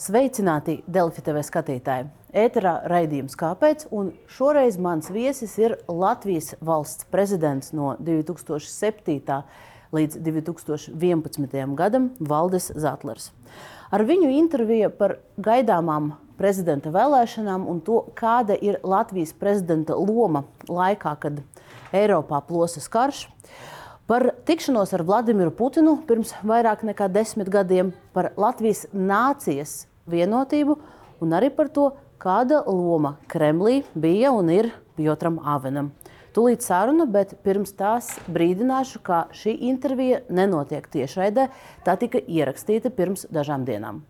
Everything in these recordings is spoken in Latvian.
Sveicināti Delfi TV skatītāji! Ēterā raidījums Kāpēc? Un šoreiz mans viesis ir Latvijas valsts prezidents no 2007. līdz 2011. gadam Valdis Zatlers. Ar viņu intervija par gaidāmām prezidenta vēlēšanām un to, kāda ir Latvijas prezidenta loma laikā, kad Eiropā plosas karš. Par tikšanos ar Vladimiru Putinu pirms vairāk nekā desmit gadiem, par Latvijas nācijas vienotību un arī par to, kāda loma Kremlī bija un ir Piotram Avenam. Tūlīt saruna, bet pirms tās brīdināšu, ka šī intervija nenotiek tiešraidē. Tā tika ierakstīta pirms dažām dienām.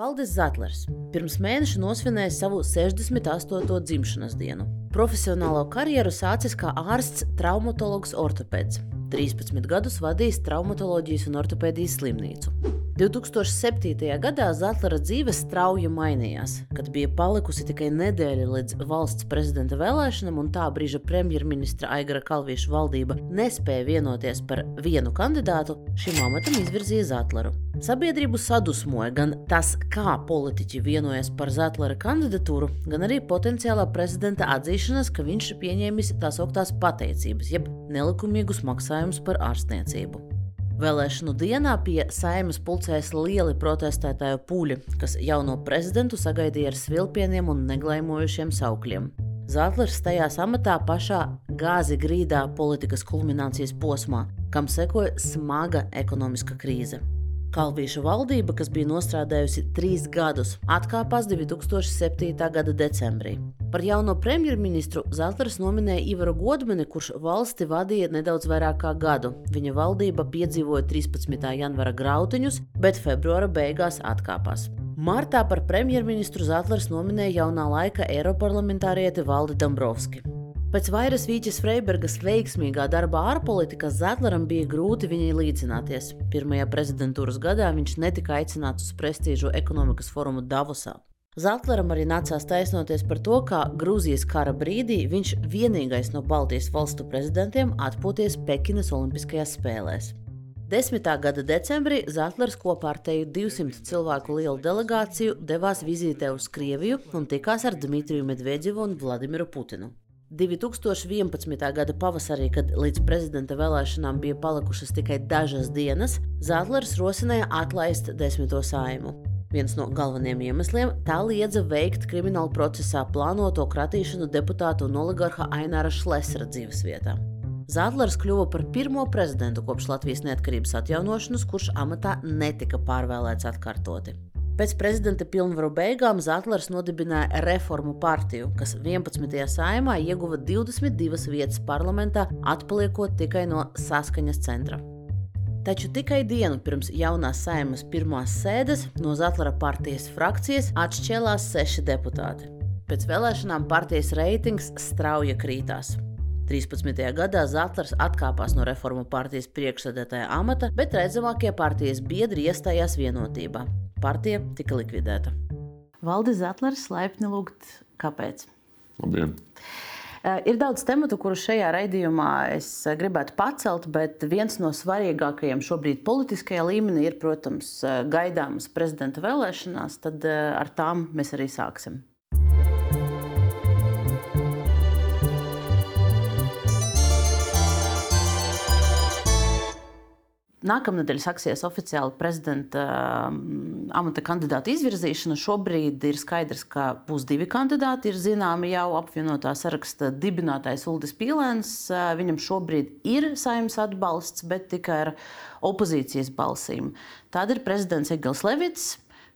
Valdis Zetlers pirms mēneša nosvinēja savu 68. dzimšanas dienu. Profesionālo karjeru sācis kā ārsts, traumatologs, ortopēds. 13 gadus vadījis traumatoloģijas un ortopēdijas slimnīcu. 2007. gadā Zetlera dzīve strauji mainījās, kad bija palikusi tikai nedēļa līdz valsts prezidenta vēlēšanām, un tā brīža premjerministra Aigara Kalvieša valdība nespēja vienoties par vienu kandidātu, šim amatam izvirzīja Zetleru. Sabiedrību sadusmoja gan tas, kā politiķi vienojas par Zetlera kandidatūru, gan arī potenciālā prezidenta atzīšanās, ka viņš ir pieņēmis tā sauktās pateicības, jeb nelikumīgus maksājumus par ārstniecību. Vēlēšanu dienā pie saimas pulcēs lieli protestētāju pūļi, kas jauno prezidentu sagaidīja ar svilpieniem un neglaimojušiem saukļiem. Zetlers stājās amatā pašā gāzi grīdā politikas kulminācijas posmā, kam sekoja smaga ekonomiska krīze. Kalvīša valdība, kas bija nostrādājusi trīs gadus, atkāpās 2007. gada decembrī. Par jauno premjerministru Zelters nominēja Ivaru Godmani, kurš valsti vadīja nedaudz vairāk kā gadu. Viņa valdība piedzīvoja 13. janvāra grautiņus, bet februāra beigās atkāpās. Martā par premjerministru Zetlers nominēja jaunā laika Eiroparlamentārieti Valdi Dombrovski. Pēc vairas Vīķis Freibergas veiksmīgā darbā ārpolitikā Zetleram bija grūti viņai līdzināties. Pirmajā prezidentūras gadā viņš netika aicināts uz prestižu ekonomikas forumu Davosā. Zetleram arī nācās taisnoties par to, ka Grūzijas kara brīdī viņš vienīgais no Baltijas valstu prezidentiem atpūties Pekinas Olimpiskajās spēlēs. 10. gada decembrī Zetlers kopā ar teju 200 cilvēku lielu delegāciju devās vizītē uz Krieviju un tikās ar Dmitriju Medvedjevu un Vladimiru Putinu. 2011. gada pavasarī, kad līdz prezidenta vēlēšanām bija palikušas tikai dažas dienas, Zetlers rosināja atlaist desmito saimu. Viens no galvenajiem iemesliem - tā liedza veikt kriminālu procesā plānoto kratīšanu deputātu un oligarha Aināra Šlesera dzīvesvietā. Zetlers kļuva par pirmo prezidentu kopš Latvijas neatkarības atjaunošanas, kurš amatā netika pārvēlēts atkārtoti. Pēc prezidenta pilnvaru beigām Zetlers nodibināja Reformu partiju, kas 11. saimā ieguva 22 vietas parlamentā, atpaliekot tikai no saskaņas centra. Taču tikai dienu pirms jaunās saimas pirmās sēdes no Zetlera partijas frakcijas atšķēlās seši deputāti. Pēc vēlēšanām partijas reitings strauji krītās. 13. gadā Zetlers atkāpās no reformu partijas priekšsēdētāja amata, bet redzamākie partijas biedri iestājās vienotībā partija tika likvidēta. Valdis Zetlers laipni lūgt, kāpēc? Labdien! Eh, ir daudz tematu, kurus šajā raidījumā es gribētu pacelt, bet viens no svarīgākajiem šobrīd politiskajā līmenī ir, protams, eh, gaidāmas prezidenta vēlēšanās. Tad eh, ar tām mēs arī sāksim. Nākamnedēļ sāksies oficiāli prezidenta um, amata kandidāta izvirzīšana. Šobrīd ir skaidrs, ka būs divi kandidāti. Ir zināmi jau apvienotā saraksta dibinātājs Ulris Pīlēns. Uh, viņam šobrīd ir saimnes atbalsts, bet tikai ar opozīcijas balsīm. Tad ir prezidents Egils Levits.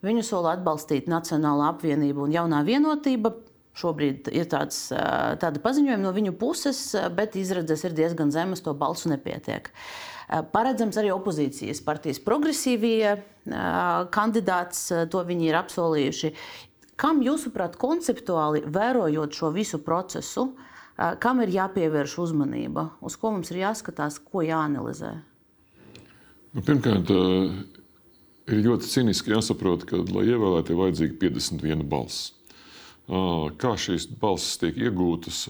Viņu sola atbalstīt Nacionālā apvienība un jaunā vienotība. Šobrīd ir tāds, uh, tāda paziņojuma no viņu puses, bet izredzes ir diezgan zemas, to balsu nepietiek. Uh, paredzams arī opozīcijas partijas progresīvie eh, kandidāts, eh, to viņi ir apsolījuši. Kam jūsuprāt, konceptuāli vērojot šo visu procesu, Kam ir jāpievērš uzmanība, uz ko mums ir jāskatās, ko jāanalizē? Nu, pirmkārt, ir ļoti cīniski jāsaprot, ka, lai ievēlētu, ir vajadzīga 51 balss. Kā šīs balsis tiek iegūtas,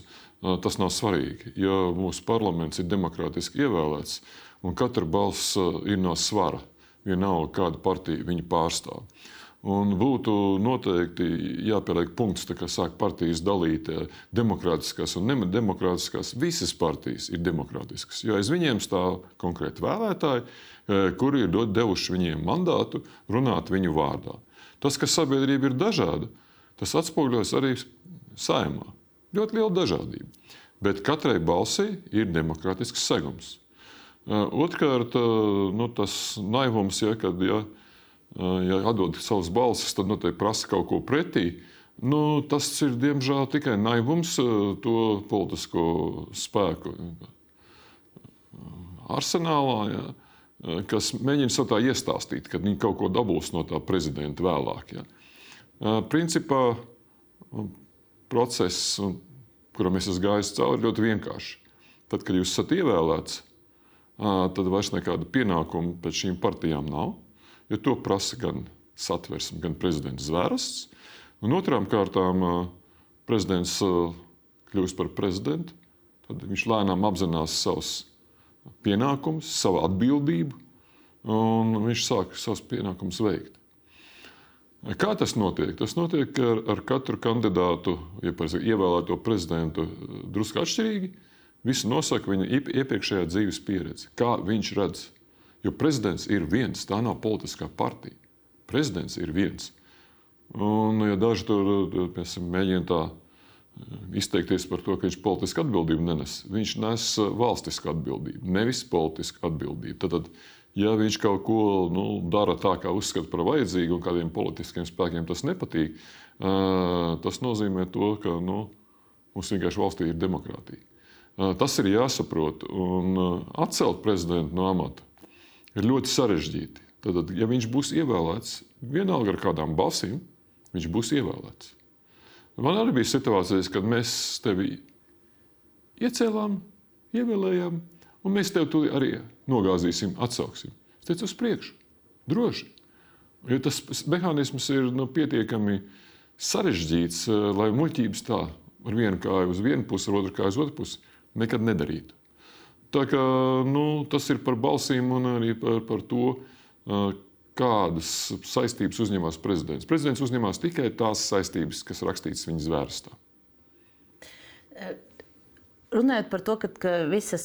tas nav svarīgi. Ja mūsu parlaments ir demokrātiski ievēlēts un katra balss ir no svara, vienalga kādu partiju viņi pārstāv. Un būtu noteikti jāpieliek punkts, kā sāk partijas dalīt demokrātiskās un nedemokrātiskās. Visas partijas ir demokrātiskas, jo aiz viņiem stāv konkrēti vēlētāji, kuri ir devuši viņiem mandātu runāt viņu vārdā. Tas, ka sabiedrība ir dažāda, tas atspoguļojas arī saimā. Ļoti liela dažādība. Bet katrai balsī ir demokrātisks segums. Otrkārt, nu, tas naivums, ja, kad ja, ja atdod savas balsis, tad noteikti prasa kaut ko pretī. Nu, tas ir diemžēl tikai naivums to politisko spēku arsenālā, ja, kas mēģina sev tā iestāstīt, ka viņi kaut ko dabūs no tā prezidenta vēlāk. Ja. Principā process, kuram es esmu gājis cauri, ļoti vienkāršs. Tad, kad jūs esat ievēlēts, tad vairs nekāda pienākuma pēc šīm partijām nav. Jo to prasa gan satversme, gan prezidents Zvērsts. Un otrām kārtām prezidents kļūst par prezidentu. Tad viņš lēnām apzinās savus pienākumus, savu atbildību, un viņš sāk savus pienākumus veikt. Kā tas notiek? Tas notiek ar, ar katru kandidātu, ja ievēlēto prezidentu, drusku atšķirīgi. Visu nosaka viņa iepriekšējā dzīves pieredze, kā viņš redz. Jo prezidents ir viens, tā nav politiskā partija. Prezidents ir viens. Un, ja daži tur piemēram, mēģina tā eh, izteikties par to, ka viņš politisku atbildību nenes, viņš nes eh, valstisku atbildību, nevis politisku atbildību. Tad, ja viņš kaut ko nu, dara tā, kā uzskata par vajadzīgu, un kādiem politiskiem spēkiem tas nepatīk, eh, tas nozīmē to, ka nu, mums vienkārši valstī ir demokrātija. Tas ir jāsaprot. Un atcelt prezidentu no amata ir ļoti sarežģīti. Tad, ja viņš būs ievēlēts, vienalga ar kādām balsīm, viņš būs ievēlēts. Man arī bija situācijas, kad mēs tevi iecēlām, ievēlējām, un mēs tevi arī nogāzīsim, atsauksim. Es teicu, uz priekšu, droši. Jo tas mehānisms ir nu, pietiekami sarežģīts, lai muļķības tā ar vienu kāju uz vienu pusi, ar otru kāju uz otru pusi nekad nedarītu. Tā kā, nu, tas ir par balsīm un arī par, par to, kādas saistības uzņemas prezidents. Prezidents uzņemas tikai tās saistības, kas rakstītas viņa zvērstā. Runājot par to, ka, ka visas,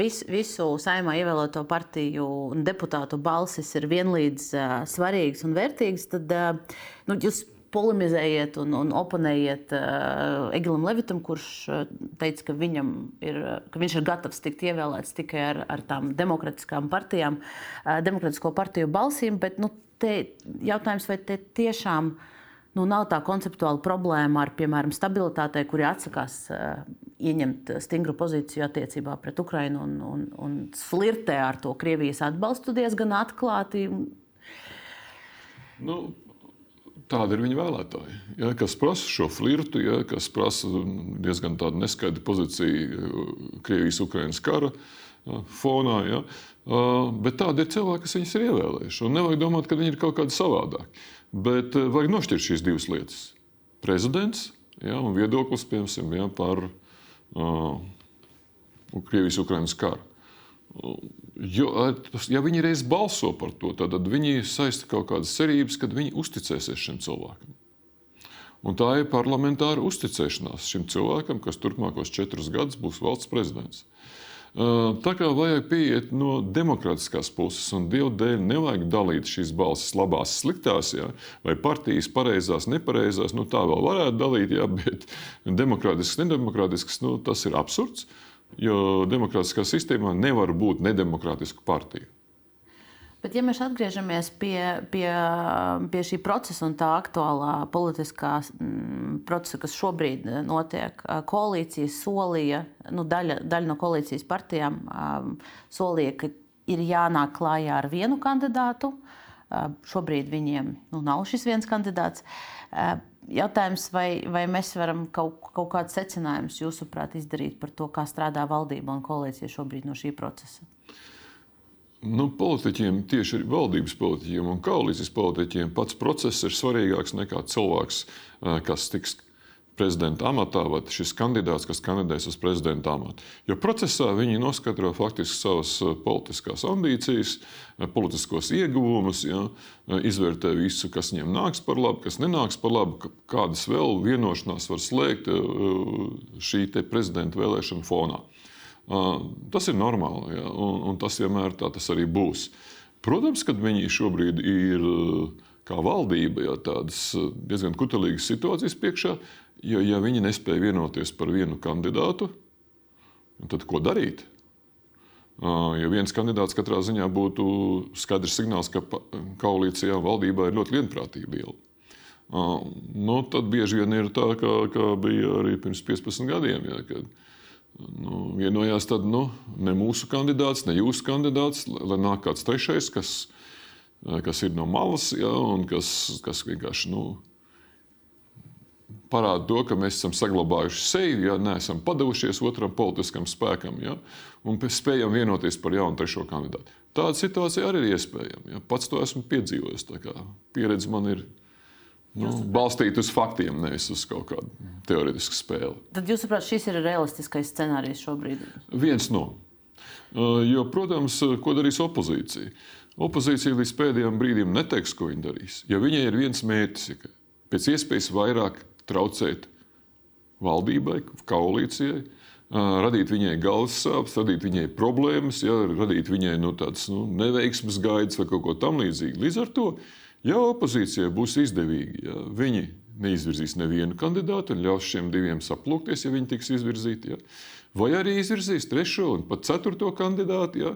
vis, visu saimā ievēlēto partiju un deputātu balsis ir vienlīdz svarīgas un vērtīgas, tad nu, jūs polemizējiet un, un oponējiet uh, Egilam Levitam, kurš uh, teica, ka, ir, ka viņš ir gatavs tikt ievēlēts tikai ar, ar tām demokratiskām partijām, uh, demokratisko partiju balsīm. Bet nu, te, jautājums, vai te tiešām nu, nav tā konceptuāla problēma ar, piemēram, stabilitātei, kuri atsakās uh, ieņemt stingru pozīciju attiecībā pret Ukrajinu un, un, un flirtē ar to Krievijas atbalstu diezgan atklāti. Nu, Tādi ir viņa vēlētāji, ja, kas prasa šo flirtu, ja, kas prasa diezgan tādu neskaidru pozīciju uh, Krievijas-Ukrainas kara ja, fonā. Ja. Uh, bet tādi ir cilvēki, kas viņus ir ievēlējuši. Un nevajag domāt, ka viņi ir kaut kādi savādāki. Bet uh, vajag nošķirt šīs divas lietas. Prezidents ja, un viedoklis piemēram, ja, par uh, Krievijas-Ukrainas karu. Jo, ja viņi reiz balso par to, tad viņi saista kaut kādas cerības, kad viņi uzticēsies šim cilvēkam. Un tā ir parlamentāra uzticēšanās šim cilvēkam, kas turpmākos četrus gadus būs valsts prezidents. Tā kā vajag pieiet no demokrātiskās puses, un Dieva dēļ nevajag dalīt šīs balsis labās, sliktās, jā, vai partijas pareizās, nepareizās. Nu, tā vēl varētu dalīt, jā, bet demokrātisks, nedemokrātisks, nu, tas ir absurds. Jo demokrātiskā sistēmā nevar būt nedemokrātisku partiju. Bet, ja mēs atgriežamies pie, pie, pie šī procesa un tā aktuālā politiskā mm, procesa, kas šobrīd notiek, koalīcija solīja, nu, daļa, daļa no koalīcijas partijām um, solīja, ka ir jānāk klājā ar vienu kandidātu. Šobrīd viņiem nu, nav šis viens kandidāts. Jautājums, vai, vai mēs varam kaut, kaut kādus secinājumus, jūsuprāt, izdarīt par to, kā strādā valdība un koalīcija šobrīd no šī procesa? Nu, politiķiem, tieši valdības politiķiem un koalīcijas politiķiem, pats process ir svarīgāks nekā cilvēks, kas tiks prezidenta amatā, vai šis kandidāts, kas kandidēs uz prezidenta amatu. Jo procesā viņi noskaidro faktiski savas eh, politiskās ambīcijas, eh, politiskos ieguvumus, ja, eh, izvērtē visu, kas viņiem nāks par labu, kas nenāks par labu, kādas vēl vienošanās var slēgt šī prezidenta vēlēšana fonā. Tas ir normāli, ja, un, un tas vienmēr tā tas arī būs. Protams, ka viņi šobrīd ir kā valdība, ja tādas diezgan kutelīgas situācijas priekšā, Jo, ja viņi nespēja vienoties par vienu kandidātu, tad ko darīt? Ja viens kandidāts katrā ziņā būtu skaidrs signāls, ka koalīcijā valdībā ir ļoti vienprātība liela. Nu, tad bieži vien ir tā, kā, kā bija arī pirms 15 gadiem. Ja, kad, nu, vienojās tad nu, ne mūsu kandidāts, ne jūsu kandidāts, lai nāk kāds trešais, kas, kas ir no malas ja, un kas, kas vienkārši. Nu, parāda to, ka mēs esam saglabājuši sevi, ja neesam padevušies otram politiskam spēkam ja, un spējam vienoties par jaunu trešo kandidātu. Tāda situācija arī ir iespējama. Ja. Pats to esmu piedzīvojis. Pieredze man ir nu, balstīta uz faktiem, nevis uz kaut kādu teoretisku spēli. Tad, jūsuprāt, šis ir realistiskais scenārijs šobrīd? Viens no. Uh, jo, protams, ko darīs opozīcija? Opozīcija līdz pēdējiem brīdim neteiks, ko viņa darīs. Ja viņai ir viens mērķis, ja pēc iespējas vairāk traucēt valdībai, koalīcijai, radīt viņai galvas sāpes, radīt viņai problēmas, ja, radīt viņai nu, tādas nu, neveiksmes gaidas vai kaut ko tamlīdzīgu. Līdz ar to, ja opozīcijai būs izdevīgi, ja viņi neizvirzīs nevienu kandidātu un ļaus šiem diviem saplūkties, ja viņi tiks izvirzīti. Ja. Vai arī izvirzīs trešo un pat ceturto kandidātu, ja,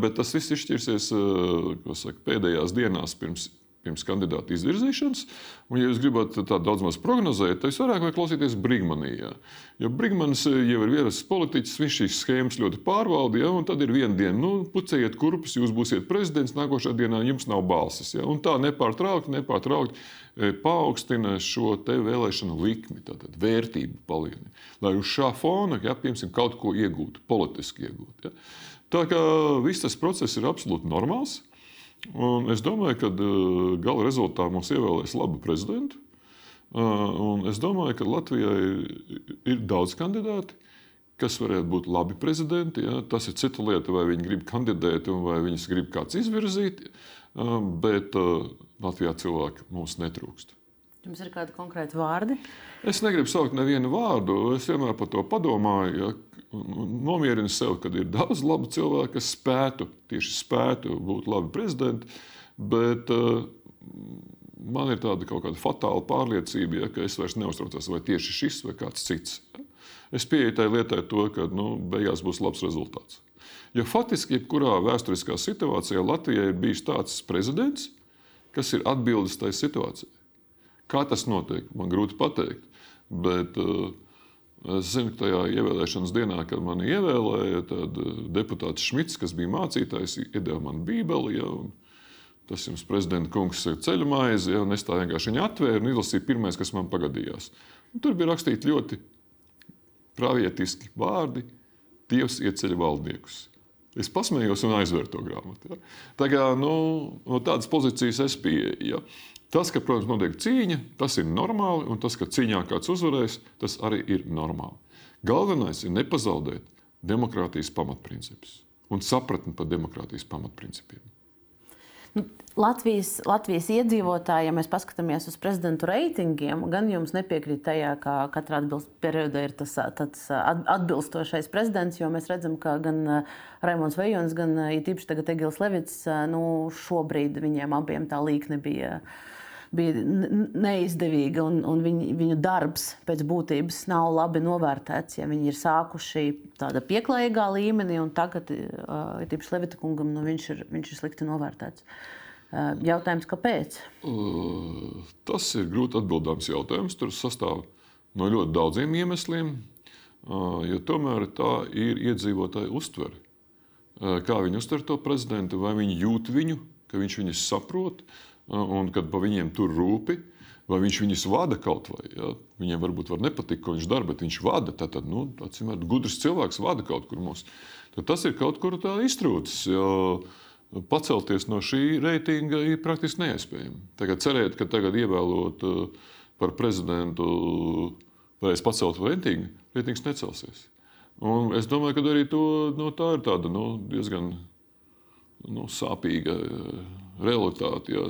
bet tas viss izšķirsies saka, pēdējās dienās pirms pirms kandidāta izvirzīšanas. Un, ja jūs gribat tādu daudz maz prognozēt, tad es vairāk vajag klausīties Brigmanī. Ja? Jo Brigmanis jau ir vierasts politiķis, viņš šīs schēmas ļoti pārvalda, ja? un tad ir viena diena, nu, pucējiet kurpes, jūs būsiet prezidents, nākošā dienā jums nav balsis. Ja? Un tā nepārtraukti, nepārtraukti eh, paaugstina šo vēlēšanu likmi, tātad vērtību palielina. Lai uz šā fona, ja, piemēram, kaut ko iegūtu, politiski iegūtu. Ja? Tā kā viss tas process ir absolūti normāls. Un es domāju, ka uh, gala rezultātā mums ievēlēs labu prezidentu. Uh, un es domāju, ka Latvijai ir, daudz kandidāti, kas varētu būt labi prezidenti. Ja? Tas ir cita lieta, vai viņi grib kandidēt vai viņus grib kāds izvirzīt. Uh, bet Latvijā cilvēki mums netrūkst. Jums ir kādi konkrēti vārdi? Es negribu saukt nevienu vārdu. Es vienmēr par to padomāju. Ja, nomierinu sev, ka ir daudz labu cilvēku, kas spētu, tieši spētu būt labi prezidenti. Bet uh, man ir tāda kaut kāda fatāla pārliecība, ja, ka es vairs neuztraucos, vai tieši šis vai kāds cits. Es pieeju tai lietai, to, ka nu, beigās būs labs rezultāts. Jo faktiski, jebkurā vēsturiskā situācijā Latvijai ir bijis tāds prezidents, kas ir atbildis tai situācijai. Kā tas notiek, man grūti pateikt. Bet uh, es zinu, ka tajā ievēlēšanas dienā, kad mani ievēlēja, tad uh, deputāts Šmits, kas bija mācītājs, iedeva man bībeli. Ja, Tas jums, prezidenta kungs, ir ceļu maize, ja, un es tā vienkārši viņu atvēru un izlasīju pirmais, kas man pagadījās. Un tur bija rakstīti ļoti pravietiski vārdi: Dievs ieceļ valdniekus. Es pasmējos un aizvēru to grāmatu. Ja. Tā kā, nu, no tādas pozīcijas es pieeju. Ja. Tas, ka, protams, notiek cīņa, tas ir normāli, un tas, ka cīņā kāds uzvarēs, tas arī ir normāli. Galvenais ir nepazaudēt demokrātijas pamatprincipus un sapratni par demokrātijas pamatprincipiem. Nu, Latvijas, Latvijas iedzīvotāji, ja mēs paskatāmies uz prezidentu reitingiem, gan jums nepiekrīt tajā, ka katrā periodā ir tas, atbilstošais prezidents, jo mēs redzam, ka gan Raimons Vejons, gan īpaši tagad Egils Levits, nu, šobrīd viņiem abiem tā līkne bija bija neizdevīga un, un viņu, viņu darbs pēc būtības nav labi novērtēts. Ja viņi ir sākuši tādā pieklājīgā līmenī, un tagad, uh, tīpaši Levita kungam, nu, viņš, ir, viņš ir slikti novērtēts. Uh, jautājums, kāpēc? Uh, tas ir grūti atbildāms jautājums. Tur sastāv no ļoti daudziem iemesliem, uh, jo tomēr tā ir iedzīvotāja uztvere. Uh, kā viņi uztver to prezidentu, vai viņi jūt viņu, ka viņš viņus saprot, un kad pa viņiem tur rūpi, vai viņš viņus vada kaut vai. Ja? Viņiem varbūt var nepatikt, ko viņš dara, bet viņš vada. Tad, nu, atcīmēt, gudrs cilvēks vada kaut kur mūs. Tad tas ir kaut kur tā iztrūcis. Pacelties no šī reitinga ir praktiski neiespējami. Tagad cerēt, ka tagad ievēlot par prezidentu varēs pacelt reitingu, reitings necelsies. Un es domāju, ka arī to, nu, tā ir tāda nu, diezgan nu, sāpīga realitāte ja,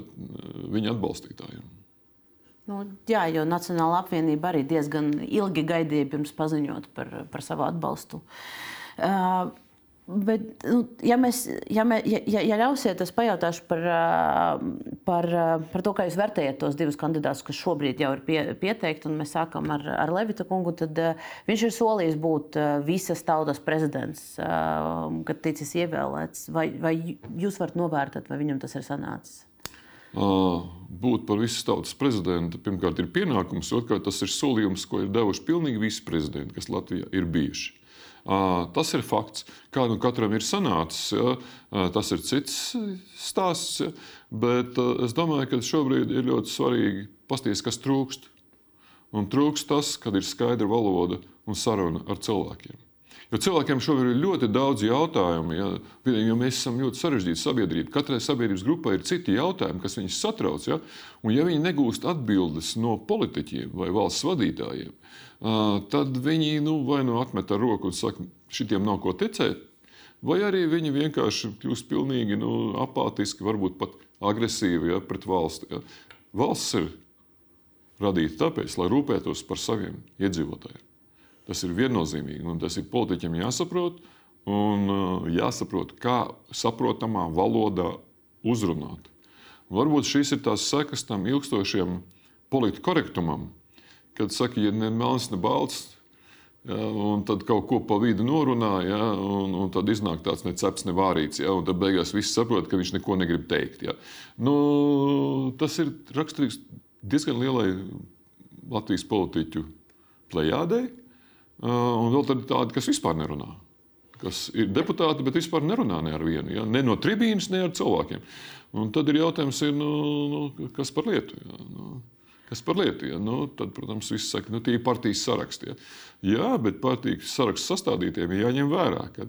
viņa atbalstītājiem. Nu, jā, jo Nacionāla apvienība arī diezgan ilgi gaidīja pirms paziņot par, par savu atbalstu. Uh, Bet, nu, ja, mēs, ja, mē, ja, ja ļausiet, es pajautāšu par, par, par to, kā jūs vērtējat tos divus kandidātus, kas šobrīd jau ir pie, pieteikti. Mēs sākam ar, ar Levita kungu. Tad, viņš ir solījis būt visas tautas prezidents, kad ticis ievēlēts. Vai, vai jūs varat novērtēt, vai viņam tas ir sanācis? Būt par visas tautas prezidentu pirmkārt ir pienākums, otrkārt tas ir solījums, ko ir devuši pilnīgi visi prezidenti, kas Latvijā ir bijuši. Tas ir fakts. Kā nu katram ir sanācis, ja? tas ir cits stāsts. Ja? Bet es domāju, ka šobrīd ir ļoti svarīgi paskatīties, kas trūkst. Un trūkst tas, kad ir skaidra valoda un saruna ar cilvēkiem. Jo cilvēkiem šobrīd ir ļoti daudz jautājumu, ja, jo mēs esam ļoti sarežģīta sabiedrība. Katrai sabiedrības grupai ir citi jautājumi, kas viņus satrauc. Ja, un ja viņi negūst atbildes no politiķiem vai valsts vadītājiem, tad viņi nu, vai nu atmet ar roku un saka, šitiem nav ko ticēt, vai arī viņi vienkārši kļūst pilnīgi nu, apātiski, varbūt pat agresīvi ja, pret valsti. Ja. Valsts ir radīta tāpēc, lai rūpētos par saviem iedzīvotājiem. Tas ir viennozīmīgi, un tas ir politiķiem jāsaprot, un uh, jāsaprot, kā saprotamā valodā uzrunāt. Varbūt šīs ir tās sekas tam ilgstošiem politiskam korektumam, kad saka, ja ne melns, ne balts, Ja, un tad kaut ko pa vidu norunā, ja, un, un tad iznāk tāds neceps, ne vārīts. Ja, un tad beigās viss saprot, ka viņš neko negrib teikt. Ja. Nu, tas ir raksturīgs diezgan lielai Latvijas politiķu plējādei. Un vēl tādi, kas vispār nerunā. Kas ir deputāti, bet vispār nerunā ne ar vienu. Ja? Ne no tribīnas, ne ar cilvēkiem. Un tad ir jautājums, ir, nu, nu, kas par lietu. Ja? Nu, kas par lietu? Ja? Nu, tad, protams, viss saka, nu, tie ir partijas saraksti. Ja? Jā, bet partijas sarakstu sastādītiem ir jāņem vērā, ka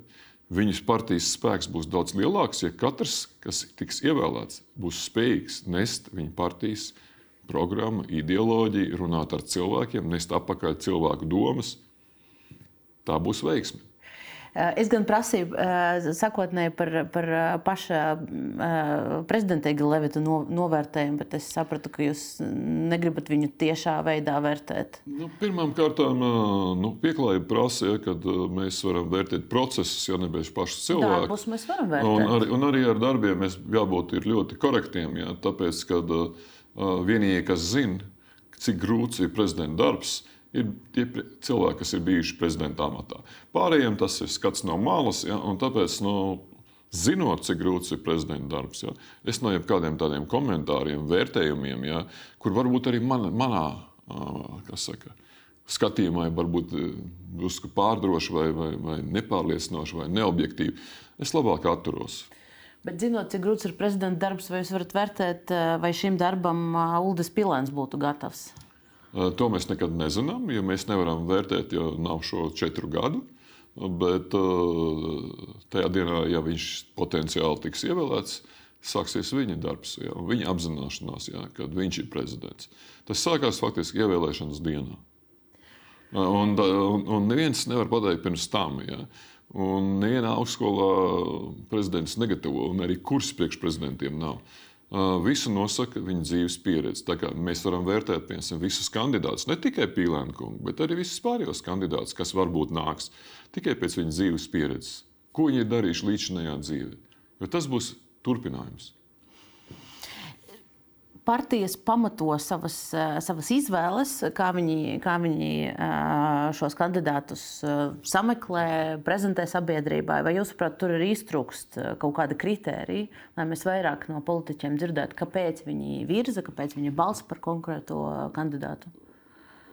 viņas partijas spēks būs daudz lielāks, ja katrs, kas tiks ievēlēts, būs spējīgs nest viņa partijas programmu, ideoloģiju, runāt ar cilvēkiem, nest apakaļ cilvēku domas tā būs veiksme. Eh, es gan prasīju uh, sakotnēji par, par eh, paša prezidenta Egila Levita no, novērtējumu, bet es sapratu, ka jūs negribat viņu tiešā veidā vērtēt. Nu, Pirmkārt, nu, pieklājība prasa, ja, ka mēs varam vērtēt procesus, ja nevis pašus cilvēkus. Darbus mēs varam vērtēt. Un arī, un arī ar darbiem mēs jābūt ļoti korektiem, ja, tāpēc, ka vienīgie, kas zina, cik grūts ir prezidenta darbs, ir tie cilvēki, kas ir bijuši prezidenta amatā. Pārējiem tas ir skats no malas, ja, un tāpēc, nu, zinot, cik grūts ir prezidenta darbs, ja, es no jebkādiem tādiem komentāriem, vērtējumiem, ja, kur varbūt arī man, manā saka, skatījumā var būt drusku pārdroši, vai, vai, vai nepārliecinoši, vai neobjektīvi, es labāk atturos. Bet, zinot, cik grūts ir prezidenta darbs, vai jūs varat vērtēt, vai šim darbam Uldis Pilēns būtu gatavs? To mēs nekad nezinām, jo mēs nevaram vērtēt, jo nav šo četru gadu. Bet tajā dienā, ja viņš potenciāli tiks ievēlēts, sāksies viņa darbs, ja, viņa apzināšanās, ja, kad viņš ir prezidents. Tas sākās faktiski ievēlēšanas dienā. Un, un, un neviens nevar pateikt pirms tam. Ja. Un nevienā augstskolā prezidents negatavo, un arī kursi priekšprezidentiem nav. Visu nosaka viņa dzīves pieredze. Mēs varam vērtēt piemēram, visus kandidātus, ne tikai Pīlēnu kungu, bet arī visus pārējos kandidātus, kas varbūt nāks tikai pēc viņa dzīves pieredzes. Ko viņi ir darījuši līdz šim dzīvē? Jo tas būs turpinājums partijas pamato savas, eh, savas izvēles, kā viņi, kā viņi eh, šos kandidātus eh, sameklē, prezentē sabiedrībai. Vai jūs saprotat, tur ir iztrūkst kaut kāda kritērija, lai mēs vairāk no politiķiem dzirdētu, kāpēc viņi virza, kāpēc viņi balsta par konkrēto kandidātu?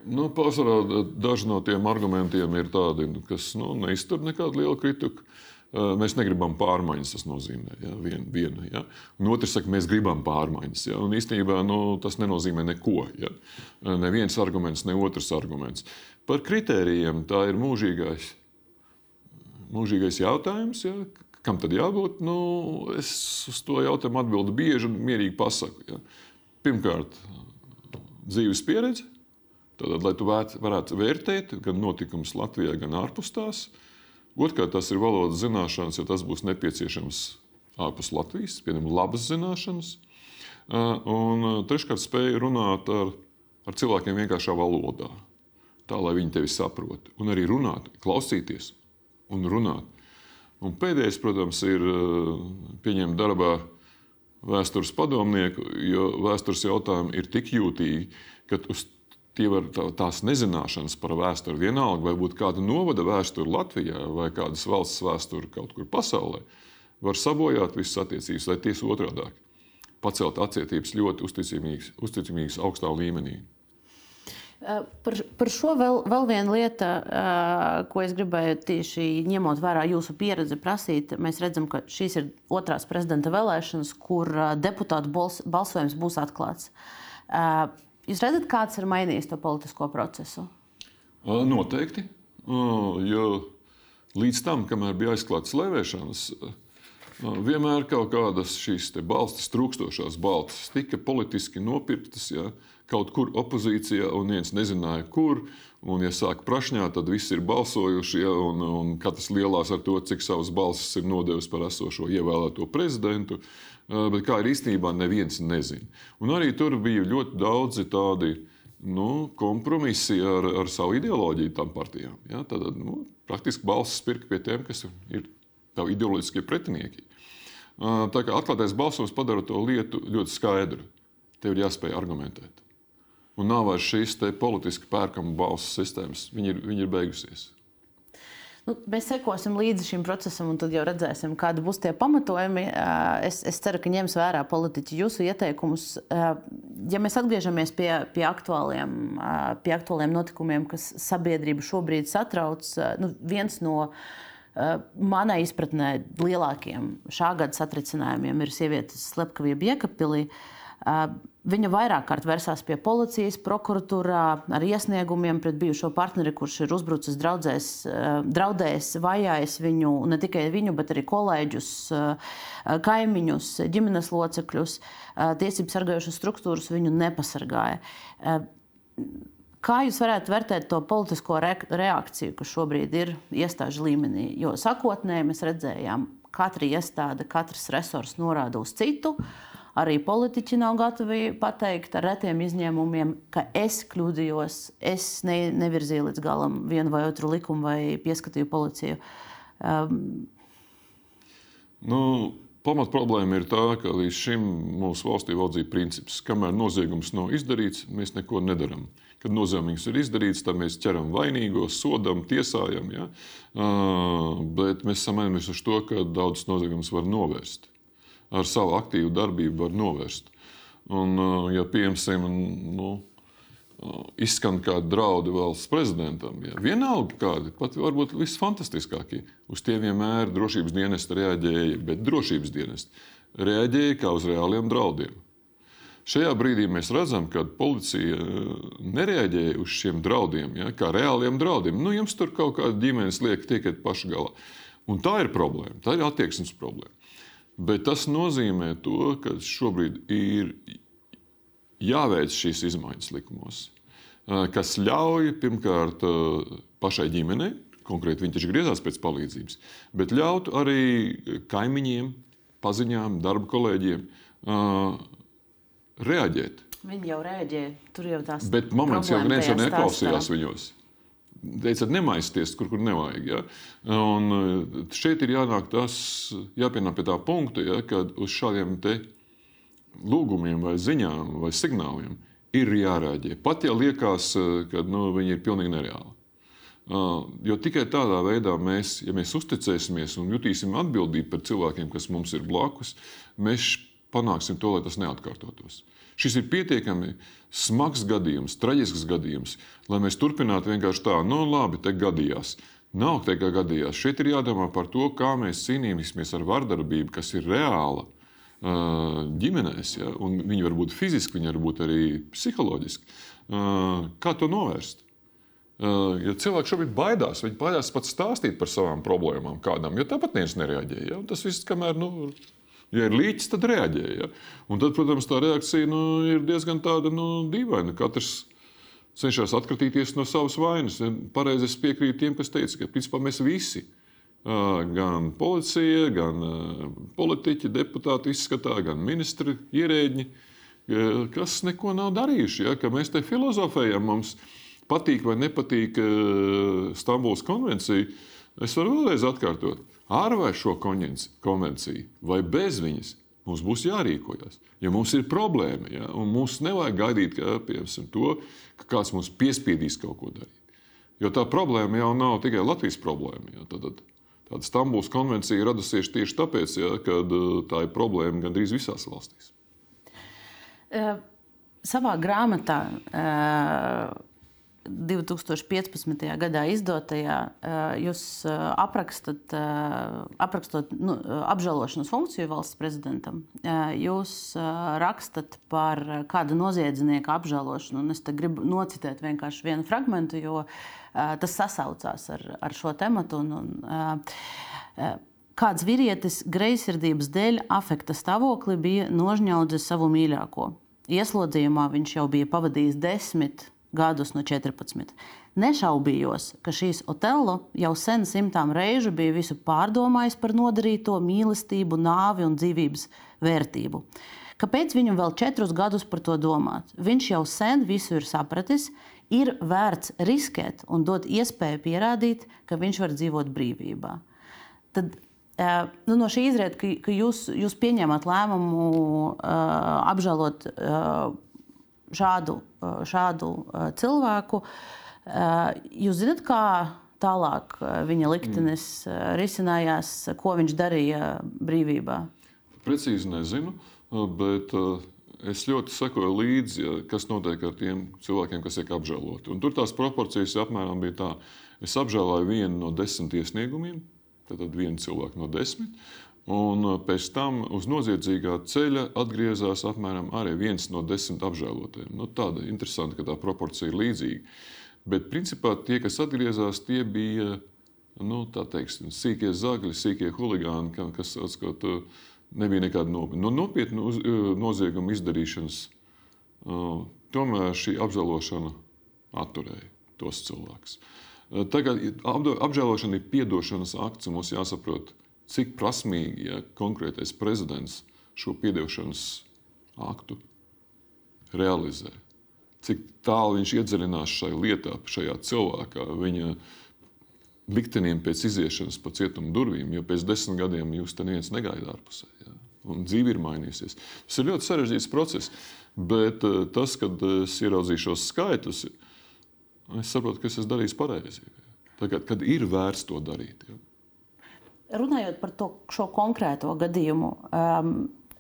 Nu, Pārsvarā daži no tiem argumentiem ir tādi, kas nu, neiztur nekādu lielu kritiku. Mēs negribam pārmaiņas, tas nozīmē. Ja, vien, viena, ja. Un otrs saka, mēs gribam pārmaiņas. Ja. Un īstenībā nu, tas nenozīmē neko. Ja. Neviens arguments, ne otrs arguments. Par kritērijiem tā ir mūžīgais, mūžīgais jautājums. Ja. Kam tad jābūt? Nu, es uz to jautājumu atbildu bieži un mierīgi pasaku. Ja. Pirmkārt, dzīves pieredze. Tātad, lai tu varētu vērtēt gan notikumus Latvijā, gan ārpus tās, uh, Otrkārt, tas ir valodas zināšanas, jo tas būs nepieciešams ārpus Latvijas, piemēram, labas zināšanas. Un treškārt, spēja runāt ar, ar cilvēkiem vienkāršā valodā, tā lai viņi tevi saprot. Un arī runāt, klausīties un runāt. Un pēdējais, protams, ir pieņemt darbā vēstures padomnieku, jo vēstures jautājumi ir tik jūtīgi, ka uz tie var tā, tās nezināšanas par vēsturi, vienalga vai būtu kāda novada vēsture Latvijā vai kādas valsts vēsture kaut kur pasaulē, var sabojāt visas attiecības, vai tieši otrādi - pacelt attiecības ļoti uzticamīgas, uzticamīgas augstā līmenī. Par, par šo vēl, vēl viena lieta, ko es gribēju tieši ņemot vērā jūsu pieredzi, prasīt. Mēs redzam, ka šīs ir otrās prezidenta vēlēšanas, kur deputātu balsojums būs atklāts. Jūs redzat, kāds ir mainījis to politisko procesu? Noteikti. Jo līdz tam, kamēr bija aizklāts lēvēšanas, vienmēr kaut kādas šīs balstas, trūkstošās balstas, tika politiski nopirktas. Ja, kaut kur opozīcijā, un viens nezināja, kur. Un, ja sāk prašņāt, tad visi ir balsojuši, ja, un, un katrs lielās ar to, cik savas balsis ir nodevis par esošo ievēlēto prezidentu. Uh, bet kā ir īstenībā, neviens nezina. Un arī tur bija ļoti daudzi tādi nu, kompromisi ar, ar savu ideoloģiju tam partijām. Ja? Tad nu, praktiski balsis pirka pie tiem, kas ir tavi ideoloģiskie pretinieki. Tā kā atklātais balsojums padara to lietu ļoti skaidru. Tev ir jāspēj argumentēt. Un nav vairs šīs politiski pērkama balsu sistēmas. Viņa ir, viņa ir beigusies. Nu, mēs sekosim līdzi šim procesam, un tad jau redzēsim, kādi būs tie pamatojumi. Es, es ceru, ka ņems vērā politiķi jūsu ieteikumus. Ja mēs atgriežamies pie, pie, aktuāliem, pie aktuāliem notikumiem, kas sabiedrību šobrīd satrauc, nu, viens no manai izpratnē lielākiem šā gada satricinājumiem ir sievietes slepkavība Iekapilī. Viņa vairāk kārt vērsās pie policijas, prokuratūrā ar iesniegumiem pret bijušo partneri, kurš ir uzbrucis, draudzēs, draudējis, vajājis viņu, ne tikai viņu, bet arī kolēģus, kaimiņus, ģimenes locekļus. Tiesības sargājušas struktūras viņu nepasargāja. Kā jūs varētu vērtēt to politisko re reakciju, kas šobrīd ir iestāžu līmenī? Jo sākotnēji mēs redzējām, ka katra iestāde, katrs resurs norāda uz citu. Uh, Arī politiķi nav gatavi pateikt ar retiem izņēmumiem, ka es kļūdījos, es ne, nevirzīju līdz galam vienu vai otru likumu vai pieskatīju policiju. Um, nu, Pamat problēma ir tā, ka līdz šim mūsu valstī valdzīja princips, ka kamēr noziegums nav izdarīts, mēs neko nedarām. Kad noziegums ir izdarīts, tad mēs ķeram vainīgos, sodam, tiesājam. Ja? Uh, bet mēs esam aizmirsuši to, ka daudzus noziegumus var novērst ar savu aktīvu darbību var novērst. Un, uh, ja piemēram, nu, uh, izskan kādi draudi valsts prezidentam, ja, vienalga kādi, pat varbūt visfantastiskākie, uz tiem vienmēr drošības dienesti reaģēja, bet drošības dienesti reaģēja kā uz reāliem draudiem. Šajā brīdī mēs redzam, ka policija uh, nereaģēja uz šiem draudiem, ja, kā reāliem draudiem. Nu, jums tur kaut kāda ģimenes lieka, tiekat paši galā. Un tā ir problēma, tā ir attieksmes problēma. Bet tas nozīmē to, ka šobrīd ir jāveic šīs izmaiņas likumos, kas ļauj pirmkārt pašai ģimenei, konkrēti viņi taču griezās pēc palīdzības, bet ļautu arī kaimiņiem, paziņām, darba kolēģiem reaģēt. Viņi jau reaģē, tur jau tās ir. Bet moments jau neviens neklausījās viņos teicat, nemaisties, kur, kur nevajag. Ja? Un eh, šeit ir jānāk tas, jāpienāk pie tā punkta, ja, kad uz šādiem lūgumiem, vai ziņām vai signāliem ir jārēģē. Pat ja liekas, eh, ka nu, viņi ir pilnīgi nereāli. Uh, jo tikai tādā veidā mēs, ja mēs uzticēsimies un jutīsim atbildību par cilvēkiem, kas mums ir blakus, mēs panāksim to, lai tas neatkārtotos. Šis ir pietiekami smags gadījums, traģisks gadījums, lai mēs turpinātu vienkārši tā, nu labi, te gadījās. Nav tā kā gadījās. Šeit ir jādomā par to, kā mēs cīnīsimies ar vardarbību, kas ir reāla ģimenēs. Ja? Viņi var būt fiziski, viņi var būt arī psiholoģiski. Kā to novērst? Ja cilvēki šobrīd baidās, viņi baidās pat stāstīt par savām problēmām kādam, jo tāpat neviens nereaģē. Ja? Tas viss, kamēr nu, ja ir līķis, tad reaģē. Ja? Un tad, protams, tā reakcija nu, ir diezgan tāda nu, dīvaina. Katrs cenšas atkratīties no savas vainas. Pareizi es piekrītu tiem, kas teica, ka principā mēs visi. Gan policija, gan politiķi, deputāti izskatā, gan ministri, ierēģi, kas neko nav darījuši. Ja? Mēs te filozofējam, mums patīk vai nepatīk Stambulas konvencija, es varu vēlreiz atkārtot. Ar vai šo konvenciju, vai bez viņas, mums būs jārīkojas. Ja mums ir problēma, ja, mums nevajag gaidīt, ka, piemēram, to, ka kāds mums piespiedīs kaut ko darīt. Jo tā problēma jau nav tikai Latvijas problēma. Ja, tad, tad, tāda Stambulas konvencija radusies tieši tāpēc, ja, ka eh, tā ir problēma gandrīz visās valstīs. Uh, savā grāmatā uh, 2015. gadā izdotajā, jūs aprakstat, aprakstot nu, apžēlošanas funkciju valsts prezidentam. Jūs rakstat par kādu noziedznieka apžēlošanu. Es gribu nocitēt vienkārši vienu fragment, jo tas sasaucās ar, ar šo tematu. Un, un, kāds vīrietis greizsirdības dēļ afekta stāvoklī bija nožņaudzis savu mīļāko. Ieslodzījumā viņš jau bija pavadījis desmit gadus no 14. Nešaubījos, ka šīs Otello jau sen simtām reižu bija visu pārdomājis par nodarīto mīlestību, nāvi un dzīvības vērtību. Kāpēc viņam vēl četrus gadus par to domāt? Viņš jau sen visu ir sapratis, ir vērts riskēt un dot iespēju pierādīt, ka viņš var dzīvot brīvībā. Tad nu, no šī izriet, ka, ka jūs, jūs pieņemat lēmumu uh, apžēlot uh, šādu, šādu cilvēku. Jūs zināt, kā tālāk viņa liktenis mm. risinājās, ko viņš darīja brīvībā? Precīzi nezinu, bet es ļoti sekoju līdzi, kas notiek ar tiem cilvēkiem, kas tiek apžēloti. Un tur tās proporcijas apmēram bija tā, es apžēloju vienu no desmit iesniegumiem, tad vienu cilvēku no desmit. Un uh, pēc tam uz noziedzīgā ceļa atgriezās apmēram arī viens no desmit apžēlotiem. Nu, tāda interesanta, ka tā proporcija ir līdzīga. Bet principā tie, kas atgriezās, tie bija nu, teiksim, sīkie zagļi, sīkie huligāni, kas atskot, uh, nebija nekāda nopietna. No nopietnu uz, uh, noziegumu izdarīšanas tomēr šī apžēlošana atturēja tos cilvēkus. Tagad apžēlošana ir piedošanas akts, un mums jāsaprot, cik prasmīgi ja, konkrētais prezidents šo piedošanas aktu realizē. Cik tālu viņš iedziļinās šajā lietā, šajā cilvēkā, viņa liktenim pēc iziešanas pa cietuma durvīm, jo pēc desmit gadiem jūs te neviens negaida ārpusē. Ja? Un dzīve ir mainījusies. Tas ir ļoti sarežģīts process, bet eh, tas, kad es ieraudzīju šos skaitļus, es saprotu, ka es esmu darījis pareizi. Tagad, kad ir vērts to darīt. Ja? Runājot par to, šo konkrēto gadījumu, um,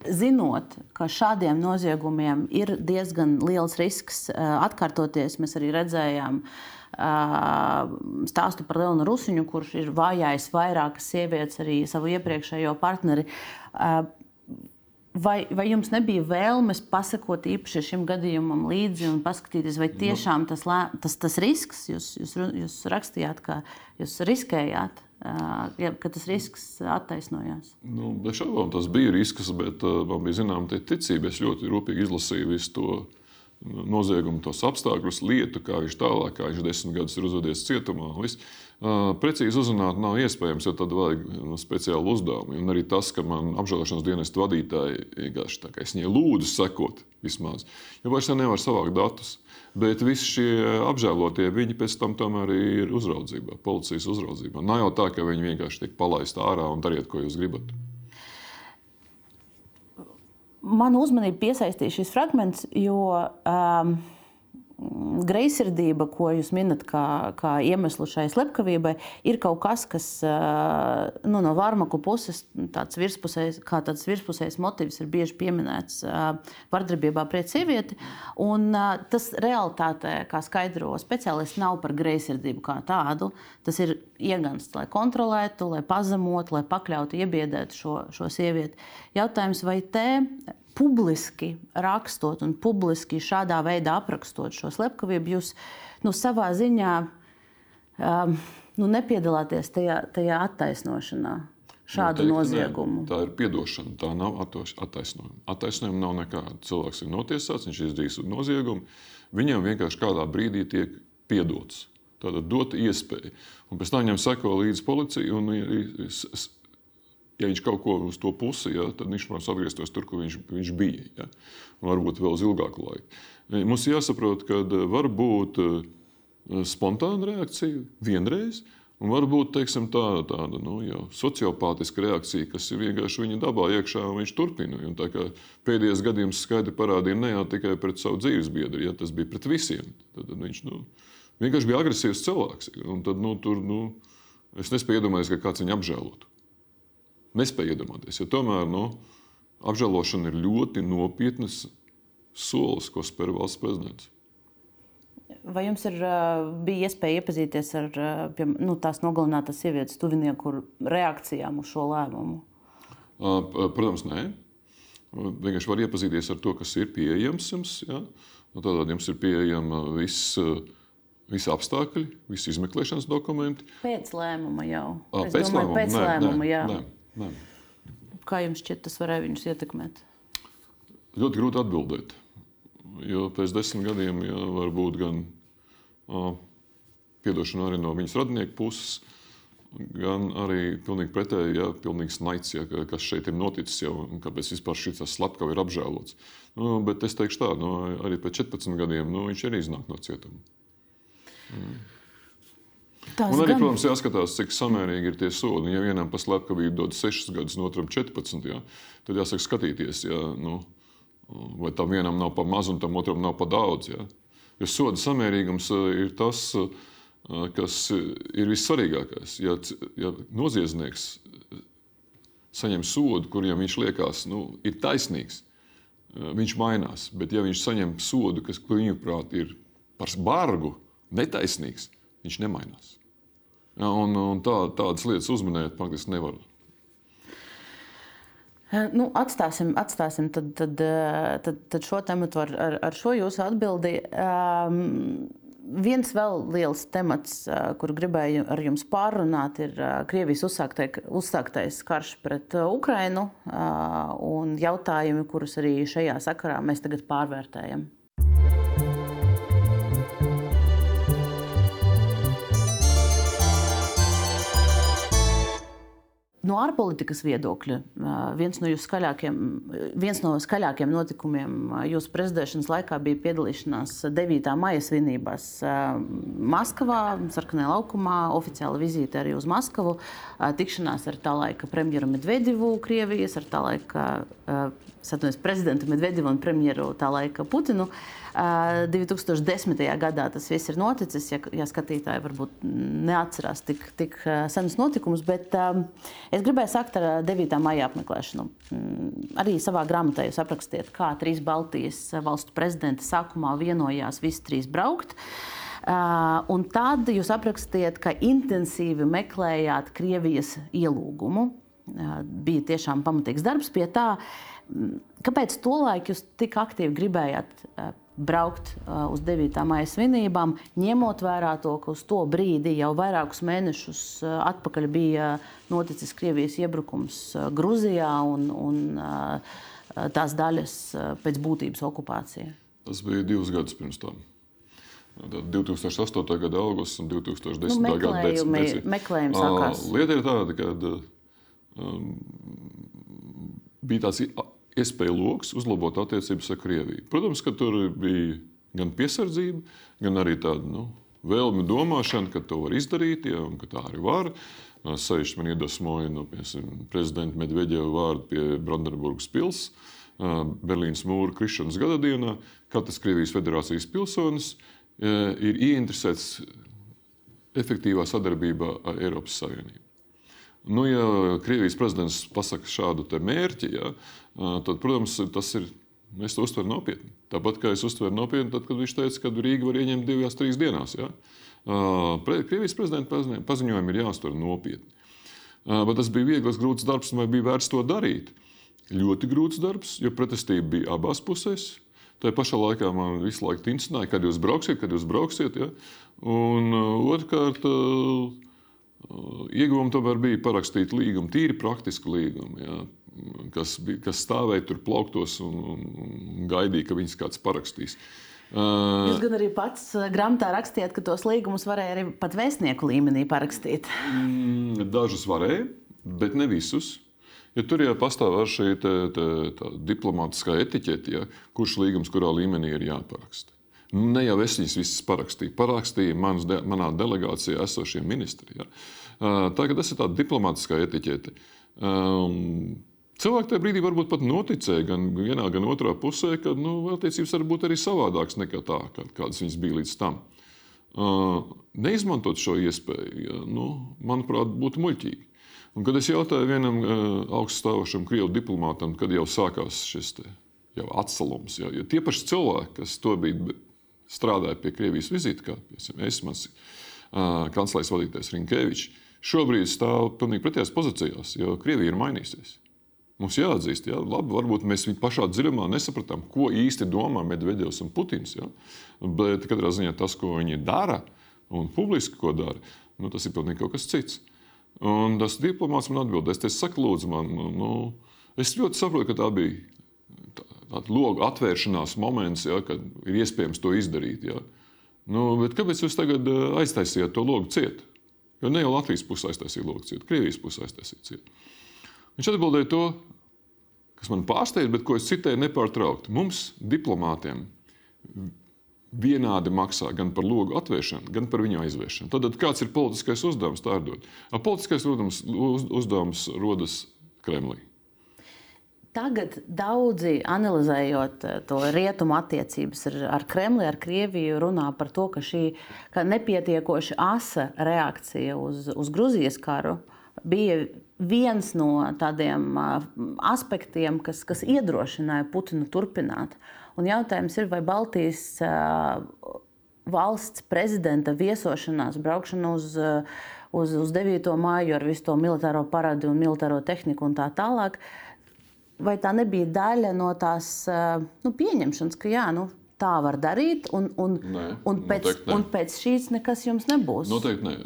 zinot, ka šādiem noziegumiem ir diezgan liels risks uh, atkārtoties, mēs arī redzējām uh, stāstu par Leonu Rusiņu, kurš ir vājājis vairākas sievietes, arī savu iepriekšējo partneri. Uh, Vai, vai jums nebija vēlmes pasakot īpaši šim gadījumam līdzi un paskatīties, vai tiešām tas, tas, tas risks, jūs, jūs, jūs rakstījāt, ka jūs riskējāt, ja, ka tas risks attaisnojās? Nu, bez šaubām tas bija risks, bet man bija zināma ticība. Es ļoti rūpīgi izlasīju visu to noziegumu, tos apstākļus, lietu, kā viņš tālāk, kā viņš desmit gadus ir uzvedies cietumā. Viss. Precīzi uzrunāt nav iespējams, jo tad vajag nu, speciālu uzdevumu. Un arī tas, ka man apžēlošanas dienesta vadītāji vienkārši tā kā es viņai lūdzu sekot vismaz, jo vairs nevar savākt datus. Bet visi šie apžēlotie, viņi pēc tam tomēr ir uzraudzībā, policijas uzraudzībā. Nav jau tā, ka viņi vienkārši tiek palaisti ārā un dariet, ko jūs gribat. Manu uzmanību piesaistīja šis fragments, jo um, greizsirdība, ko jūs minat kā, kā iemeslu šai slepkavībai, ir kaut kas, kas nu, no Vārmaku puses, tāds virspusējs, kā tāds virspusējs motīvs ir bieži pieminēts vardarbībā pret sievieti. Un tas realitātē, kā skaidro speciālisti, nav par greizsirdību kā tādu. Tas ir iegansts, lai kontrolētu, lai pazemotu, lai pakļautu, iebiedētu šo, šo sievieti. Jautājums, vai te publiski rakstot un publiski šādā veidā aprakstot šo slepkavību, jūs nu, savā ziņā um, nu, nepiedalāties tajā, tajā attaisnošanā. Šādu Noteikti, noziegumu. Ne. Tā ir atdošana, tā nav attaisnojuma. Attaisnojuma nav nekāda. Cilvēks ir notiesāts, viņš izdarījis noziegumu. Viņam vienkārši kādā brīdī tiek piedots. Tātad dot iespēju. Un pēc tam viņam seko līdzi policija un ja viņš kaut ko uz to pusi, ja, tad viņš var atgriezties tur, kur viņš, viņš bija. Ja, varbūt vēl uz ilgāku laiku. Mums jāsaprot, ka var būt eh, spontāna reakcija vienreiz. Un varbūt teiksim, tā, tāda nu, jau, sociopātiska reakcija, kas ir vienkārši viņa dabā iekšā, un viņš turpina. Un pēdējais gadījums skaidri parādīja ne jau tikai pret savu dzīves biedru, ja tas bija pret visiem. Tad, tad viņš nu, vienkārši bija agresīvs cilvēks. Un tad, nu, tur, nu, es nespēju iedomāties, ka kāds viņu apžēlotu nespēja iedomāties. Jo tomēr nu, apžēlošana ir ļoti nopietnas solis, ko spēr valsts prezidents. Vai jums ir, bija iespēja iepazīties ar nu, tās nogalinātās sievietes tuvinieku reakcijām uz šo lēmumu? Protams, nē. Vienkārši var iepazīties ar to, kas ir pieejams jums. Ja? Nu, Tādēļ jums ir pieejama viss visi apstākļi, visi izmeklēšanas dokumenti. Pēc lēmuma jau. Es pēc domāju, lēmuma, pēc nē, lēmuma, nē, jā. Nē. Nē. Kā jums šķiet, tas varēja viņus ietekmēt? Ļoti grūti atbildēt. Jo pēc desmit gadiem jā, var būt gan piedošana arī no viņas radinieku puses, gan arī pilnīgi pretēji, ja pilnīgs naids, ja, kas šeit ir noticis jau, un kāpēc vispār šis slepkavs ir apžēlots. Nu, bet es teikšu tā, nu, arī pēc 14 gadiem nu, viņš arī iznāk no cietuma. Mm. Tas un arī, gan... protams, jāskatās, cik samērīgi ir tie sodi. Ja vienam par slepkavību dod 6 gadus, no otram 14, jā, tad jāsaka, skatīties, jā, nu, vai tam vienam nav par maz un tam otram nav par daudz. Jā. Jo soda samērīgums eh, ir tas, eh, kas ir vissvarīgākais. Ja, ja noziedznieks eh, saņem sodu, kuriem viņš liekas, nu, ir taisnīgs, viņš mainās. Bet, ja viņš saņem sodu, kas viņuprāt ir par bargu, netaisnīgs, viņš nemainās. Un, un tā, tādas lietas uzminēt faktiski nevar. Nu, atstāsim atstāsim tad, tad, tad, tad šo tematu ar, ar, ar šo jūsu atbildi. Um, viens vēl liels temats, kuru gribēju ar jums pārunāt, ir Krievijas uzsāktais, uzsāktais karš pret Ukrainu un jautājumi, kurus arī šajā sakarā mēs tagad pārvērtējam. No ārpolitikas viedokļa viens no, skaļākiem, viens no skaļākiem notikumiem jūsu prezidēšanas laikā bija piedalīšanās 9. maija svinībās Maskavā, Sarkanajā laukumā, oficiāla vizīte arī uz Maskavu, tikšanās ar tā laika premjeru Medvedevu Krievijas, ar tā laika satunies, prezidentu Medvedevu un premjeru tā laika Putinu. 2010. gadā tas viss ir noticis. Ja, ja skatītāji varbūt neatcerās tik, tik senus notikumus, bet es gribēju sākt ar 9. maija apmeklēšanu. Mm, arī savā grāmatā jūs aprakstiet, kā trīs Baltijas valstu prezidenti sākumā vienojās visi trīs braukt. Un tad jūs aprakstiet, ka intensīvi meklējāt Krievijas ielūgumu. Bija tiešām pamatīgs darbs pie tā. Kāpēc tolaik jūs tik aktīvi gribējāt braukt uh, uz 9. maija svinībām, ņemot vērā to, ka uz to brīdi jau vairākus mēnešus uh, atpakaļ bija noticis Krievijas iebrukums uh, Grūzijā un, un tās daļas pēc būtības okupācija. Tas bija divus gadus pirms tam. 2008. gada augusts un 2010. Nu, gada decembris. Meklējums sākās. Lieta ir tāda, ka um, bija tāds iespēju lokus uzlabot attiecības ar Krieviju. Protams, ka tur bija gan piesardzība, gan arī tāda nu, vēlme domāšana, ka to var izdarīt, ja, un ka tā arī var. Sevišķi man iedvesmoja no nu, prezidenta Medvedeva vārdu pie Brandenburgas pilsētas. Berlīnas mūra krišanas gada dienā, katrs Krievijas federācijas pilsonis ir ieinteresēts efektīvā sadarbībā ar Eiropas Savienību. Nu, ja Krievijas prezidents pasaka šādu mērķi, ja, tad, protams, tas ir. Es to uztveru nopietni. Tāpat kā es uztveru nopietni, tad, kad viņš teica, ka Rīga var ieņemt divās, trīs dienās. Ja. Krievijas prezidenta paziņojumi ir jāuztver nopietni. Bet tas bija viegls, grūts darbs, vai bija vērts to darīt? Ļoti grūts darbs, jo pretestība bija abās pusēs. Tā pašā laikā man visu laiku tincināja, kad jūs brauksiet, kad jūs brauksiet. Ja? Un otrkārt, ieguvumi tomēr bija parakstīt līgumu, tīri praktisku līgumu. Ja? Kas, kas stāvēja tur plauktos un, un, un gaidīja, ka viņas kāds parakstīs. Uh, Jūs gan arī pats grāmatā rakstījāt, ka tos līgumus varēja arī pat vēstnieku līmenī parakstīt. Mm, dažus varēja, bet ne visus. Ja tur jau pastāv šī te, te, diplomātiskā etiķete, ja, kurš līgums kurā līmenī ir jāparaksta. Nu, ne jau es viņas visas parakstīju. Parakstīja manas, de, manā delegācijā esošie ministri. Ja. Tagad tas ir tāds diplomātiskā etiķete. Um, Cilvēki tajā brīdī varbūt pat noticēja gan vienā, gan otrā pusē, ka nu, attiecības var būt arī savādākas nekā tā, kādas viņas bija līdz tam. Uh, neizmantot šo iespēju, ja, nu, manuprāt, būtu muļķīgi. Un, kad es jautāju vienam uh, augststāvošam krievu diplomātam, kad jau sākās šis te, jau atsalums, ja, jo tie paši cilvēki, kas to bija strādāja pie Krievijas vizītes, kā es, mans uh, kanclers vadītājs Rinkevičs, šobrīd stāv pilnīgi pretējās pozīcijās, jo Krievija ir mainījusies. Mums jāatzīst, ja, labi, varbūt mēs pašā dziļumā nesapratām, ko īsti domā Medvedevs un Putins. Ja, bet katrā ziņā tas, ko viņi dara un publiski ko dara, nu, tas ir pilnīgi kas cits. Un tas diplomāts man atbildēs, es saku, lūdzu, man, nu, es ļoti saprotu, ka tā bija tāda loga atvēršanās moments, ja, kad ir iespējams to izdarīt. Ja. Nu, kāpēc jūs tagad eh, aiztaisījāt to logu ciet? Jo ne jau Latvijas pusē aiztaisīja logu ciet, Krievijas pusē aiztaisīja ciet. Viņš atbildēja to, kas man pārsteidza, bet ko es citēju nepārtraukti. Mums, diplomātiem, vienādi maksā gan par logu atvēršanu, gan par viņu aizvēršanu. Tad kāds ir politiskais uzdevums? Tā ir dot. Politiskais uzdevums, uz, uzdevums rodas Kremlī. Tagad daudzi analizējot eh, to rietumu attiecības ar, ar Kremli, ar Krieviju, runā par to, ka šī ka nepietiekoši asa reakcija uz, uz Grūzijas karu bija viens no tādiem aspektiem, kas, kas iedrošināja Putinu turpināt. Un jautājums ir, vai Baltijas valsts prezidenta viesošanās, braukšana uz, uz, uz 9. māju ar visu to militāro parādu un militāro tehniku un tā tālāk, vai tā nebija daļa no tās nu, pieņemšanas, ka jā, nu, tā var darīt, un, un, nē, un, pēc, un pēc šīs nekas jums nebūs? Noteikti nē.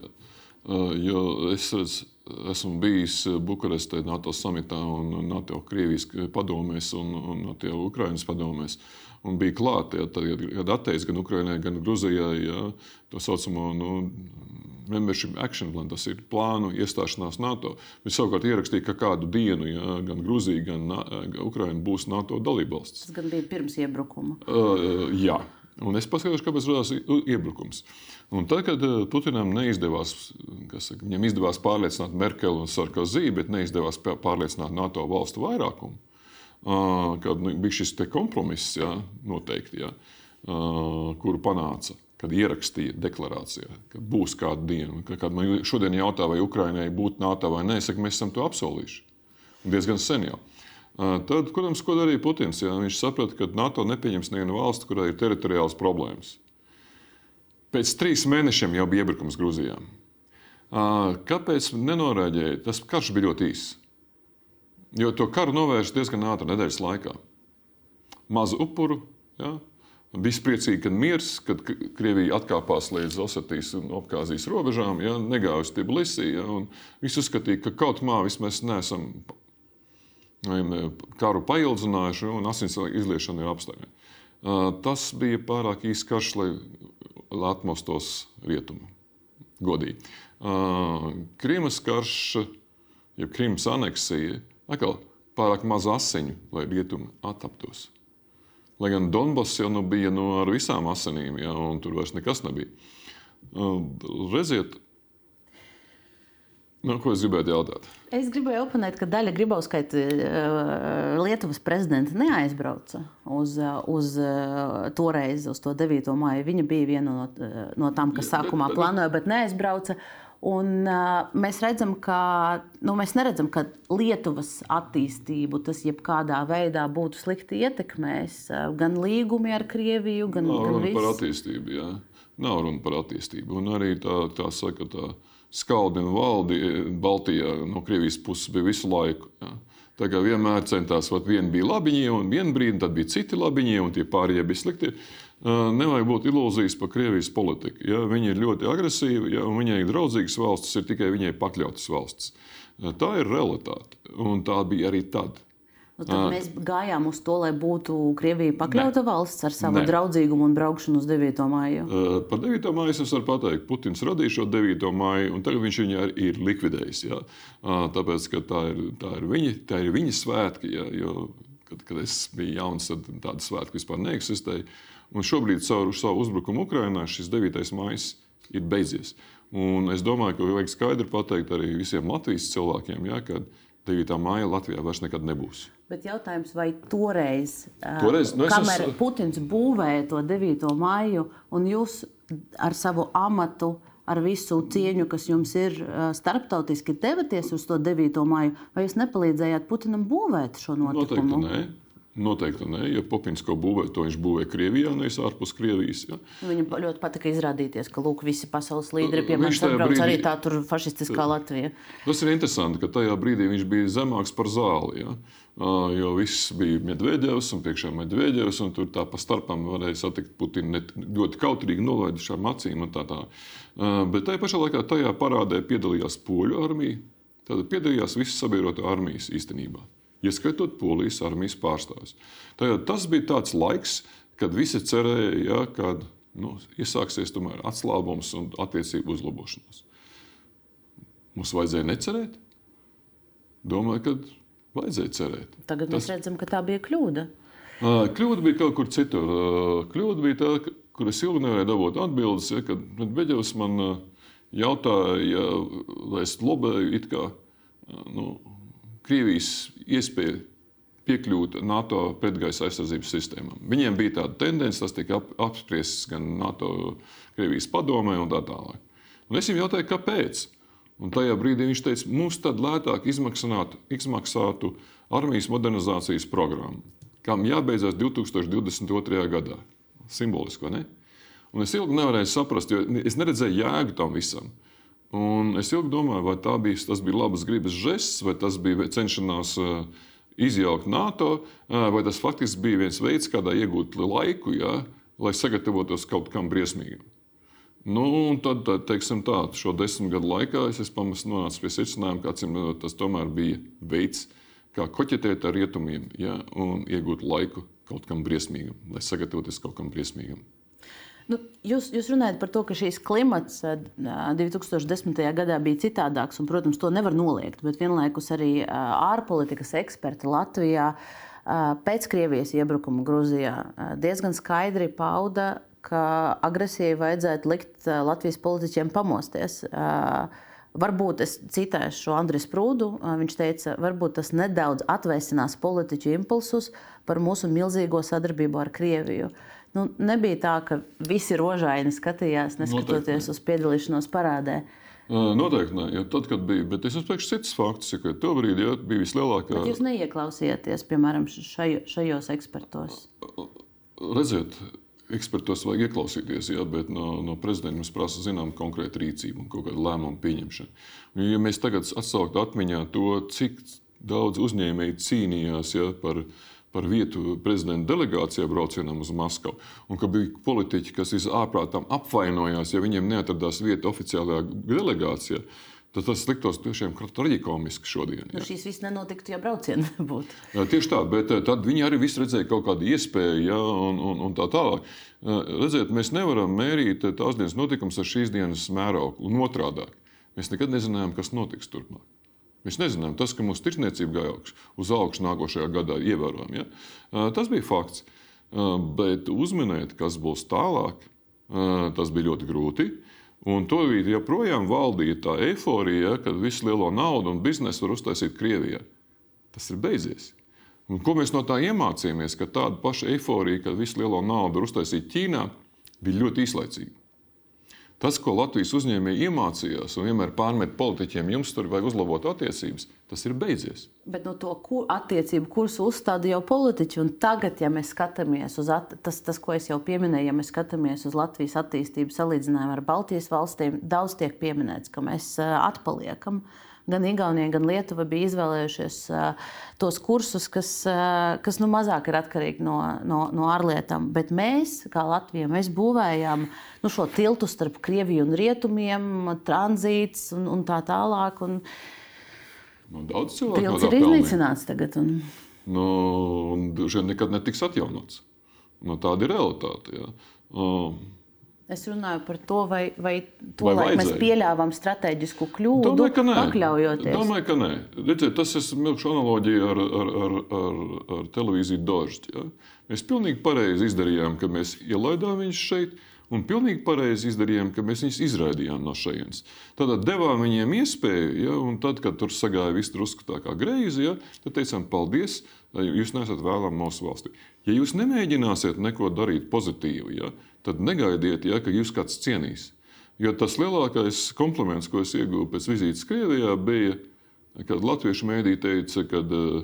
Jo es redzu, esmu bijis Bukarestē, NATO samitā un NATO Krievijas padomēs un, un NATO Ukrainas padomēs. Un bija klāta, ja, tad, kad atteicis gan Ukraiņai, gan Grūzijai ja, to saucamo nu, membership action plan, tas ir plānu iestāšanās NATO. Viņš savukārt ierakstīja, ka kādu dienu ja, gan Grūzija, gan Ukraiņa būs NATO dalībvalstis. Tas gan bija pirms iebrukuma. Uh, jā. Un es paskatos, kāpēc radās iebrukums. Un tad, kad eh, Putinam neizdevās, saka, viņam izdevās pārliecināt Merkeli un Sarkozī, bet neizdevās pārliecināt NATO valstu vairākumu, kad nu, bija šis kompromiss ja, noteikti, ja, kuru panāca. Kad ierakstīja deklarācijā, ka būs kāda diena, kad man šodien jautā, vai Ukraiņai būtu NATO vai nē, es saku, mēs esam to apsolījuši. Diezgan sen jau. Tad, protams, ko darīja Putins? Jā, viņš saprata, ka NATO nepieņems nevienu valsti, kurai ir teritoriāls problēmas. Pēc trīs mēnešiem jau bija iebrukums Grūzijā. Kāpēc nenorēģēja? Tas karš bija ļoti īss. Jo to karu novērš diezgan ātri nedēļas laikā. Mazu upuru, ja? bija priecīgi, kad miers, kad Krievija atkāpās līdz Osetijas un Abkāzijas robežām, ja? negāja uz Tbilisī. Ja? Visi uzskatīja, ka kaut mā vismaz neesam karu paildzinājuši un asins izliešana ir apstākļi. Tas bija pārāk īsts karš, lai, lai atmostos rietumu. Godīgi. Krimas karš, jeb Krimas aneksija, atkal pārāk maz asiņu, lai rietumi attaptos. Lai gan Donbass jau nu bija no nu, ar visām asinīm, ja, un tur vairs nekas nebija. Redziet, Nu, ko es gribēju jautāt? Es gribēju oponēt, ka daļa Grybauskaita uh, Lietuvas prezidenta neaizbrauca uz, uh, uz uh, toreiz, uz to 9. māju. Viņa bija viena no, no tām, kas sākumā plānoja, bet neaizbrauca. Un, uh, mēs redzam, ka nu, mēs neredzam, ka Lietuvas attīstību tas jebkādā veidā būtu slikti ietekmējis. Uh, gan līgumi ar Krieviju, gan, viss. par attīstību. Jā. Nav runa par attīstību. Un arī tā, tā saka, tā skaldi un valdi Baltijā no Krievijas puses bija visu laiku. Jā. Tā kā vienmēr centās, vat viena bija labiņie, un vienā brīdī tad bija citi labiņie, un tie pārējie bija slikti. Uh, Nevajag būt ilūzijas par Krievijas politiku. Ja? Viņi ir ļoti agresīvi, ja? un viņai draudzīgas valstis ir tikai viņai pakļautas valstis. Uh, Tā ir realitāte, un tā bija arī tad. Nu, tad mēs gājām uz to, lai būtu Krievija pakļauta valsts ar savu Nē. draudzīgumu un braukšanu uz 9. māju. Uh, Par 9. māju es varu pateikt, Putins radīja šo 9. māju, un tagad viņš viņu ir likvidējis. Jā. Uh, Tāpēc, ka tā ir, tā ir, viņa, tā ir viņa svētki. Jā, jo, kad, kad es biju jauns, tad tāda svētki vispār neeksistēja. Un šobrīd caur savu uzbrukumu Ukrajinā šis 9. mājas ir beidzies. Un es domāju, ka vajag skaidri pateikt arī visiem Latvijas cilvēkiem, jā, ka 9. māja Latvijā vairs nekad nebūs. Bet jautājums, vai toreiz, Toreiz, nu, kamēr esmu- Putins būvēja to 9. māju, un jūs ar savu amatu, ar visu cieņu, kas jums ir starptautiski, devaties uz to 9. māju, vai jūs nepalīdzējāt Putinam būvēt šo Noteikti notikumu? nē. Noteikti nē. Ja Pupins ko būvē, to viņš būvē Krievijā, nevis ārpus Krievijas. Ja. Viņam ļoti patika izrādīties, ka lūk, visi pasaules līderi pie Viņš manis tajā atbrauc brīdī- arī tā tur fašistiskā Latvija. Tas ir interesanti, ka tajā brīdī viņš bija zemāks par zāli. Ja? Uh, Jo viss bija Medvedevs un priekšā Medvedevs, un tur tā pa starpam varēja satikt Putinu ļoti kautrīgi nolaidušām acīm. Tā, tā. Uh, Bet tajā pašā laikā tajā parādē piedalījās poļu armija. Tad piedalījās visas sabiedrotā armijas īstenībā, ieskaitot polijas armijas pārstāvis. Tajā, tas bija tāds laiks, kad visi cerēja, ja, ka nu, iesāksies tomēr atslābums un attiecību uzlabošanās. Mums vajadzēja necerēt. Domāju, ka vajadzēja cerēt. Tagad mēs redzam, ka tā bija kļūda. Kļūda bija kaut kur citur. Kļūda bija tā, kur es ilgi nevarēju dabūt atbildes. Ja, kad Beģevs man jautāja, ja, vai es lobēju it kā nu, Krievijas iespēju piekļūt NATO pretgaisa aizsardzības sistēmām. Viņiem bija tāda tendence, tas tika ap, apspriests gan NATO Krievijas padomē un tā tālāk. Un es viņam jautāju, kāpēc. Un tajā brīdī viņš teica, mums tad lētāk izmaksātu, armijas modernizācijas programmu, kam jābeidzās 2022. gadā. Simboliski, vai ne? Un es ilgi nevarēju saprast, jo es neredzēju jēgu tam visam. Un es ilgi domāju, vai bija, tas bija labas gribas žests, vai tas bija cenšanās uh, izjaukt NATO, uh, vai tas faktiski bija viens veids, kādā iegūt laiku, ja, lai sagatavotos kaut kam briesmīgam. Nu, un tad, tad, teiksim tā, šo desmit gadu laikā es esmu pamest nonācis pie secinājuma, ka acīm redzot, tas tomēr bija veids, kā koķetēt ar rietumiem ja, un iegūt laiku kaut kam briesmīgam, lai sagatavotos kaut kam briesmīgam. Nu, jūs, jūs runājat par to, ka šīs klimats eh, 2010. gadā bija citādāks, un, protams, to nevar noliegt. Bet vienlaikus arī eh, ārpolitikas eksperti Latvijā eh, pēc Krievijas iebrukuma Grūzijā eh, diezgan skaidri pauda, ka agresijai vajadzētu likt eh, Latvijas politiķiem pamosties. Eh, Varbūt es citēšu šo Andriu Sprūdu. Viņš teica, varbūt tas nedaudz atvēsinās politiķu impulsus par mūsu milzīgo sadarbību ar Krieviju. Nu, nebija tā, ka visi rožaini skatījās, neskatoties Noteikti uz piedalīšanos parādē. Noteikti nē, jo tad, kad bija, bet es uzspriežu citus faktus, ka tobrīd ja, bija vislielākā. Bet jūs neieklausījāties, piemēram, šajo, šajos ekspertos. Redziet, ekspertos vajag ieklausīties, jā, bet no, no prezidenta mums prasa zinām konkrētu rīcību un kaut kādu lēmumu pieņemšanu. Un, ja mēs tagad atsauktu atmiņā to, cik daudz uzņēmēji cīnījās jā, par, par vietu prezidenta delegācijā braucienam uz Maskavu, un ka bija politiķi, kas ārprātām apvainojās, ja viņiem neatradās vieta oficiālajā delegācijā, tad tas liktos tiešām traģikomiski šodien. Nu, šīs viss nenotiktu, ja brauciena nebūtu. Tieši tā, bet eh, tad viņi arī visu redzēja kaut kādu iespēju, ja, un, un, un tā tālāk. Eh, Redziet, mēs nevaram mērīt eh, tās dienas notikumus ar šīs dienas mērogu, un otrādi. Mēs nekad nezinājām, kas notiks turpmāk. Mēs nezinām, tas, ka mūsu tirsniecība gāja augš, uz augšu nākošajā gadā, ievērojami. Ja? Tas bija fakts. Bet uzminēt, kas būs tālāk, tas bija ļoti grūti. Un to joprojām valdīja tā eifórija, kad visu lielo naudu un biznesu var uztaisīt Krievijā. Tas ir beidzies. Un ko mēs no tā iemācījāmies? Ka tāda paša eifórija, kad visu lielo naudu var uztaisīt Ķīnā, bija ļoti īslaicīga. Tas, ko Latvijas uzņēmēji iemācījās un vienmēr pārmet politiķiem, jums tur vajag uzlabot attiecības, tas ir beidzies. Bet no to kur, attiecību kursu uzstāda jau politiķi. Un tagad, ja mēs skatāmies uz at, tas, tas, ko es jau pieminēju, ja mēs skatāmies uz Latvijas attīstību salīdzinājumu ar Baltijas valstīm, daudz tiek pieminēts, ka mēs atpaliekam. Uh, gan Igaunija, gan Lietuva bija izvēlējušies tos kursus, kas, kas nu, mazāk ir atkarīgi no, no, no ārlietām. Bet mēs, kā Latvija, mēs būvējām nu, šo tiltu starp Krieviju un Rietumiem, tranzīts un, un tā tālāk. Un, nu, daudz cilvēku no ir iznīcināts tagad. Un... Nu, un nekad netiks atjaunots. Nu, tāda ir realitāte. Ja. Uh, Es runāju par to, vai, vai to vai mēs pieļāvām strateģisku kļūdu, Domāju, ka nē. pakļaujoties. Domāju, ka nē. Redziet, tas ir milzīgs analoģija ar, ar, ar, ar, ar televīziju Dožģi. Ja? Mēs pilnīgi pareizi izdarījām, ka mēs ielaidām viņus šeit. Un pilnīgi pareizi izdarījām, ka mēs viņus izraidījām no šejienes. Tad devām viņiem iespēju, ja, un tad, kad tur sagāja viss drusku tā kā greizi, ja, tad teicām, paldies, jūs nesat vēlami mūsu valstī. Ja jūs nemēģināsiet neko darīt pozitīvu, ja, tad negaidiet, ja, ka jūs kāds cienīs. Jo tas lielākais kompliments, ko es ieguvu pēc vizītes Krievijā, bija, kad latviešu mēdī teica, ka uh,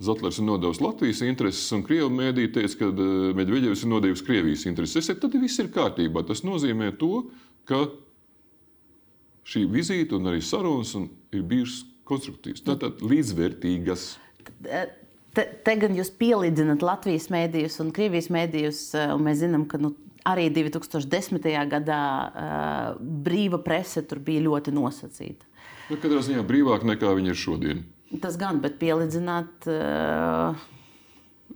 Zetlers ir nodevis Latvijas intereses, un Krievijas mēdī teica, ka uh, Medvedevs ir nodevis Krievijas intereses. Es, tad viss ir kārtībā. Tas nozīmē to, ka šī vizīte un arī sarunas un ir bijušas konstruktīvas, tātad līdzvērtīgas. Te, te gan jūs pielīdzināt Latvijas mēdījus un Krievijas mēdījus, uh, un mēs zinām, ka nu, arī 2010. gadā uh, brīva prese tur bija ļoti nosacīta. Nu, katrā ziņā brīvāk nekā viņa ir šodien. Tas gan, bet pielīdzināt. Uh...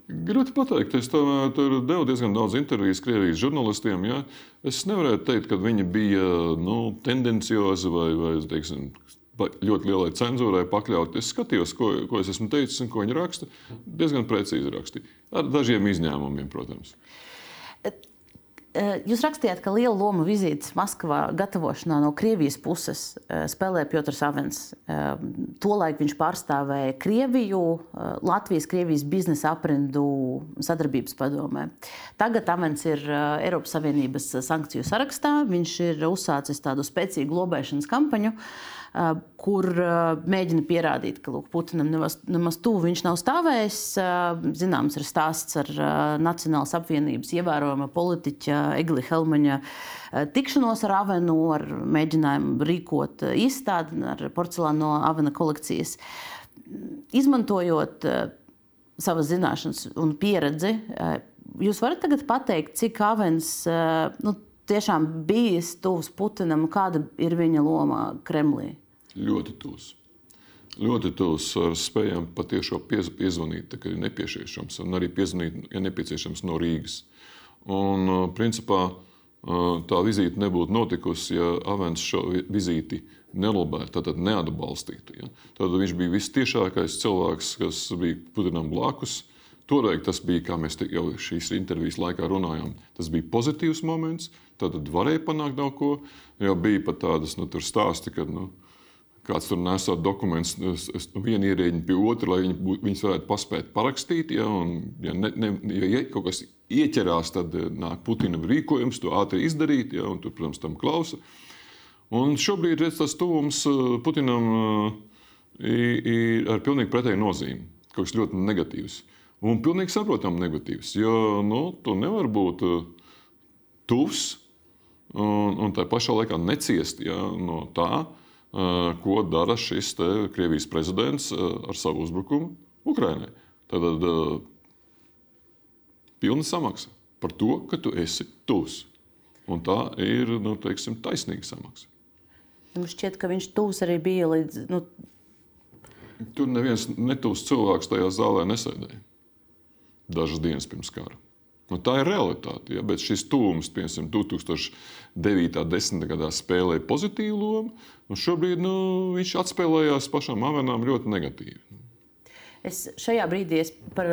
Grūti pateikt, es tam, devu diezgan daudz interviju Krievijas žurnālistiem. Ja? Es nevaru teikt, ka viņi bija nu, tendenciozi vai, vai teiksim, ļoti lielai cenzūrai pakļauti. Es skatījos, ko, ko es esmu teicis un ko viņi raksta. Diezgan precīzi rakstīja. Ar dažiem izņēmumiem, protams. Eh, jūs rakstījāt, ka lielu lomu vizītes Maskavā gatavošanā no Krievijas puses eh, spēlēja Piotrs Avens. Eh, tolaik viņš pārstāvēja Krieviju, Latvijas-Krievijas biznesa aprindu sadarbības padomē. Tagad Avens ir Eiropas Savienības sankciju sarakstā. Viņš ir uzsācis tādu spēcīgu lobēšanas kampaņu. Uh, kur mēģina pierādīt, ka lūk, Putinam nemaz, nemaz tuvu viņš nav stāvējis. Zināms, ir stāsts ar Nacionālas apvienības ievērojama politiķa Egli Helmaņa tikšanos ar Avenu, ar mēģinājumu rīkot izstādi ar porcelāna no Avena kolekcijas. Izmantojot savas zināšanas un pieredzi, jūs varat tagad pateikt, cik Avens nu, tiešām bijis tuvs Putinam, kāda ir viņa loma Kremlī? Ļoti tūs. Ļoti tūs spējām patiešām piez, piezvanīt, kad ir nepieciešams, un arī piezvanīt, ja nepieciešams, no Rīgas. Un, principā, tā vizīte nebūtu notikusi, ja Avens šo vizīti nelabētu, tad neatbalstītu. Ja? Tad viņš bija vistiešākais cilvēks, kas bija Putinam blakus. Toreiz tas bija, kā mēs jau šīs intervijas laikā runājām, tas bija pozitīvs moments. Tad varēja panākt daudz ko. Jau bija pat tādas nu, stāsti, ka nu, kāds tur nesot dokumentus no viena ierēģiņa pie otra, lai viņi, viņas varētu paspēt parakstīt. Ja, un, ja, ne, ne, ja kaut kas ieķerās, tad eh, nāk Putina rīkojums to ātri izdarīt, ja, un tur, protams, tam klausa. Un šobrīd redz, tas tuvums eh, Putinam eh, ir ar pilnīgi pretēju nozīmi. Kaut kas ļoti negatīvs. Un pilnīgi saprotami negatīvs. Jo nu, tu nevari būt tuvs un, un tā pašā laikā neciest ja, no tā, ko dara šis Krievijas prezidents ar savu uzbrukumu Ukraiņai. Tad uh, pilna samaksa par to, ka tu esi tuvs. Un tā ir nu, teiksim, taisnīga samaksa. Jums šķiet, ka viņš tuvs arī bija līdz. Nu... Tur neviens netuvs cilvēks tajā zālē nesēdēja. Dažas dienas pirms kara. Nu, tā ir realitāte. Ja? Bet šis tūms, piemēram, 2009. un 2010. gadā spēlēja pozitīvu lomu, un šobrīd nu, viņš atspēlējās pašam Avenam ļoti negatīvi. Es šajā brīdī es par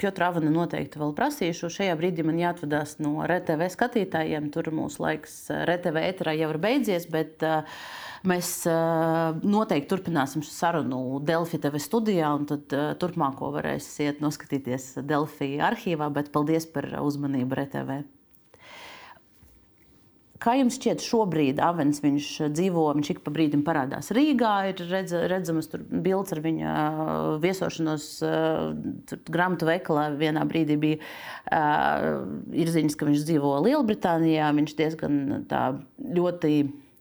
Piotru Avanu noteikti vēl prasīšu. Šajā brīdī man jāatvadās no RTV skatītājiem. Tur mūsu laiks RTV ēterā jau ir beidzies, bet uh, mēs uh, noteikti turpināsim šo sarunu Delfi TV studijā, un tad uh, turpmāko varēsiet noskatīties Delfi arhīvā. Bet paldies par uzmanību RTV! Kā jums šķiet, šobrīd Avens viņš dzīvo, viņš ik pa brīdim parādās Rīgā, ir redz, redzamas bildes ar viņa uh, viesošanos grāmatu veikalā. Vienā brīdī bija uh, ziņas, ka viņš dzīvo Lielbritānijā. Viņš diezgan tā, ļoti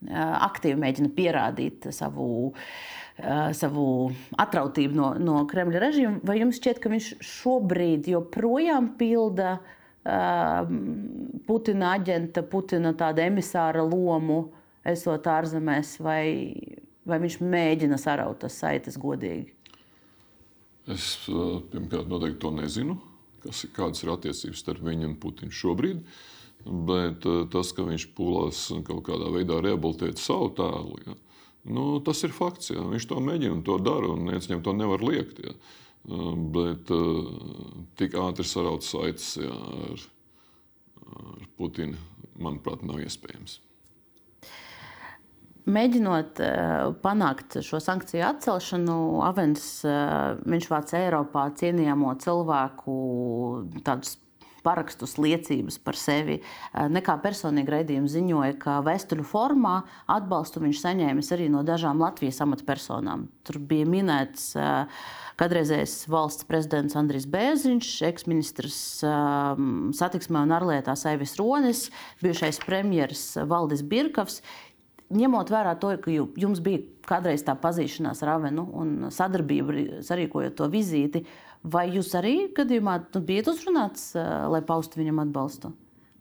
aktīvi mēģina pierādīt savu. Uh, savu atrautību no, no Kremļa režīma, vai jums šķiet, ka viņš šobrīd joprojām pilda uh, Putina aģenta, Putina tāda emisāra lomu, esot ārzemēs, vai, vai viņš mēģina saraut tas saites godīgi? Es pirmkārt noteikti to nezinu, kas, kādas ir attiecības starp viņu un Putinu šobrīd. Bet tas, ka viņš pūlās kaut kādā veidā rehabilitēt savu tēlu, ja, nu, tas ir fakts. Ja. Viņš to mēģina un to dara, un neviens viņam to nevar liekt. Ja. Bet tik ātri saraut saites jā, ar, ar Putinu, manuprāt, nav iespējams. Mēģinot panākt šo sankciju atcelšanu, Avens viņš vāc Eiropā cienījamo cilvēku tādus parakstus, liecības par sevi. Nekā personīgi raidījumi ziņoja, ka vēstuļu formā atbalstu viņš saņēmis arī no dažām Latvijas amatpersonām. Tur bija minēts uh, Kadreizējais valsts prezidents Andris Bēziņš, eksministrs um, satiksmē un ārlietās Aivis Ronis, bijušais premjeras Valdis Birkavs. Ņemot vērā to, ka jums bija kādreiz tā pazīšanās ar Avenu un sadarbība, sarīkojot to vizīti, vai jūs arī gadījumā nu, bijat uzrunāts, uh, lai paustu viņam atbalstu?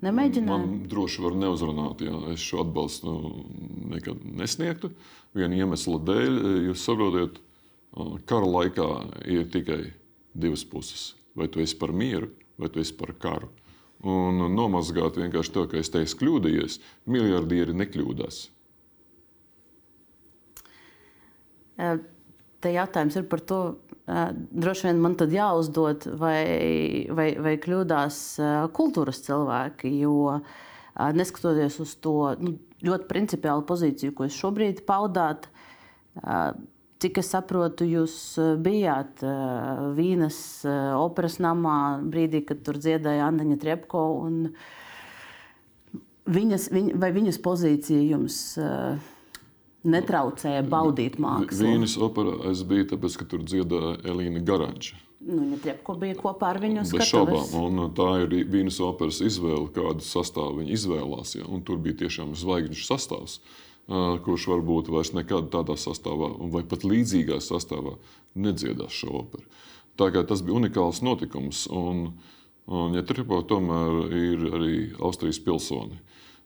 Nemēģināju. Man droši var neuzrunāt, ja es šo atbalstu nekad nesniegtu. Viena iemesla dēļ, jūs saprotat, Kara laikā ir tikai divas puses. Vai tu esi par mieru, vai tu esi par karu. Un nomazgāt vienkārši to, ka es teicu, kļūdījies, miljardieri nekļūdās. Te jautājums ir par to, droši vien man tad jāuzdod, vai, vai, vai kļūdās kultūras cilvēki. Jo neskatoties uz to nu, ļoti principiālu pozīciju, ko jūs šobrīd paudāt, Cik es saprotu, jūs bijāt eh, operas namā brīdī, kad tur dziedāja Anna Trepko. Viņas, viņ, vai viņas pozīcija jums netraucēja baudīt mākslu? Vīnas operā es biju, tāpēc, ka tur dziedāja Elīna Garanča. Nu, viņa Trepko bija kopā ar viņu. Bez šaubām. Un tā ir Vīnas operas izvēle, kādu sastāvu viņi izvēlās. Ja? Un tur bija tiešām zvaigžņu sastāvs. Uh, kurš varbūt vairs nekad tādā sastāvā, vai pat līdzīgā sastāvā, nedziedās šo operu. Tā kā tas bija unikāls notikums. Un, un ja Tripo tomēr ir arī Austrijas pilsoni.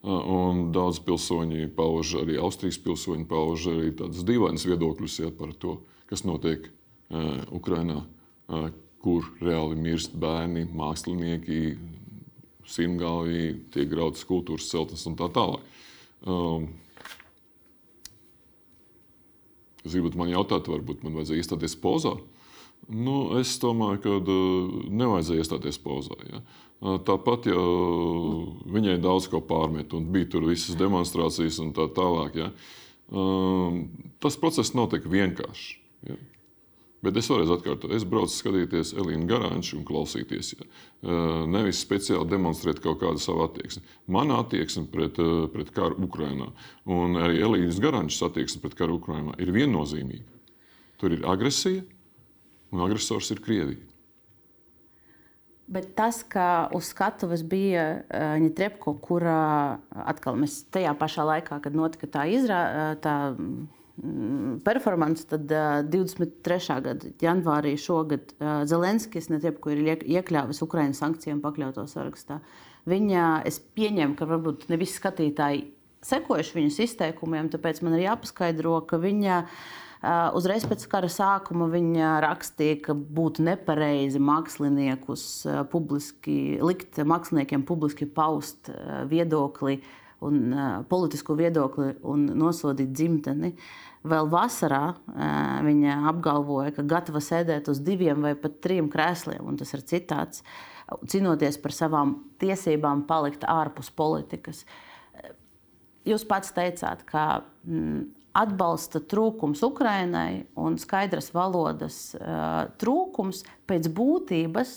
Un daudz pilsoņi pauž arī Austrijas pilsoņi, pauž arī tādas dīvainas viedokļus ja, par to, kas notiek uh, Ukrajinā, uh, kur reāli mirst bērni, mākslinieki, simtgalvī, tiek grautas kultūras celtnes un tā tālāk. Um, Jūs gribat man jautāt, varbūt man vajadzēja iestāties pozā. Nu, es domāju, ka uh, nevajadzēja iestāties pozā. Ja. Uh, tāpat, ja viņai daudz ko pārmet, un bija tur visas demonstrācijas un tā tālāk, ja. Tas process notika vienkārši. Ja. Bet es vēlreiz atkārtoju, es braucu skatīties Elīnu Garanču un klausīties. Ja. Nevis speciāli demonstrēt kaut kādu savu attieksmi. Mana attieksme pret, pret karu Ukrajinā un arī Elīnas Garančas attieksme pret karu Ukrajinā ir viennozīmīga. Tur ir agresija, un agresors ir Krievija. Bet tas, ka uz skatuves bija Viņa Trepko, kurā atkal mēs tajā pašā laikā, kad notika tā izrāde, Mm, performance, tad uh, 23. gada janvārī šogad uh, Zelenskis netiepko ir iekļāvis Ukraiņas sankcijām pakļauto sarakstā. Viņa, es pieņemu, ka varbūt ne visi skatītāji sekojuši viņas izteikumiem, tāpēc man ir jāpaskaidro, ka viņa uh, uzreiz pēc kara sākuma viņa rakstīja, ka būtu nepareizi māksliniekus uh, publiski, likt māksliniekiem publiski paust uh, viedokli un politisko viedokli un nosodīt dzimteni. Vēl vasarā viņa apgalvoja, ka gatava sēdēt uz diviem vai pat trim krēsliem, un tas ir citāts, cīnoties par savām tiesībām palikt ārpus politikas. Jūs pats teicāt, ka mm, atbalsta trūkums Ukrainai un skaidras valodas uh, trūkums pēc būtības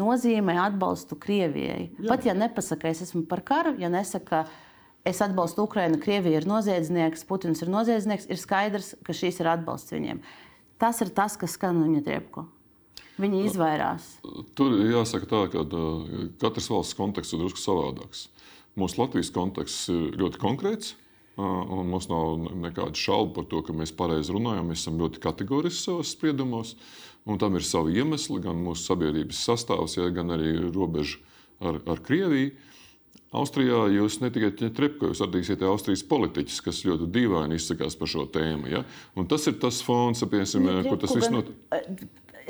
nozīmē atbalstu Krievijai. Jā. Pat ja nepasaka, es esmu par karu, ja nesaka, es atbalstu Ukrainu, Krievija ir noziedznieks, Putins ir noziedznieks, ir skaidrs, ka šīs ir atbalsts viņiem. Tas ir tas, kas skan viņa triepko. Viņi izvairās. Tur jāsaka tā, ka katras valsts konteksts ir drusku savādāks. Mūsu Latvijas konteksts ir ļoti konkrēts. Un mums nav nekādu šaubu par to, ka mēs pareizi runājam. Mēs esam ļoti kategoriski savos spriedumos, un tam ir savi iemesli, gan mūsu sabiedrības sastāvs, ja, gan arī robeža ar, ar Krieviju. Austrijā jūs ne tikai trepko, jūs atradīsiet Austrijas politiķus, kas ļoti dīvaini izsakās par šo tēmu. Ja? Un tas ir tas fons, piemēram, kur tas viss notiek.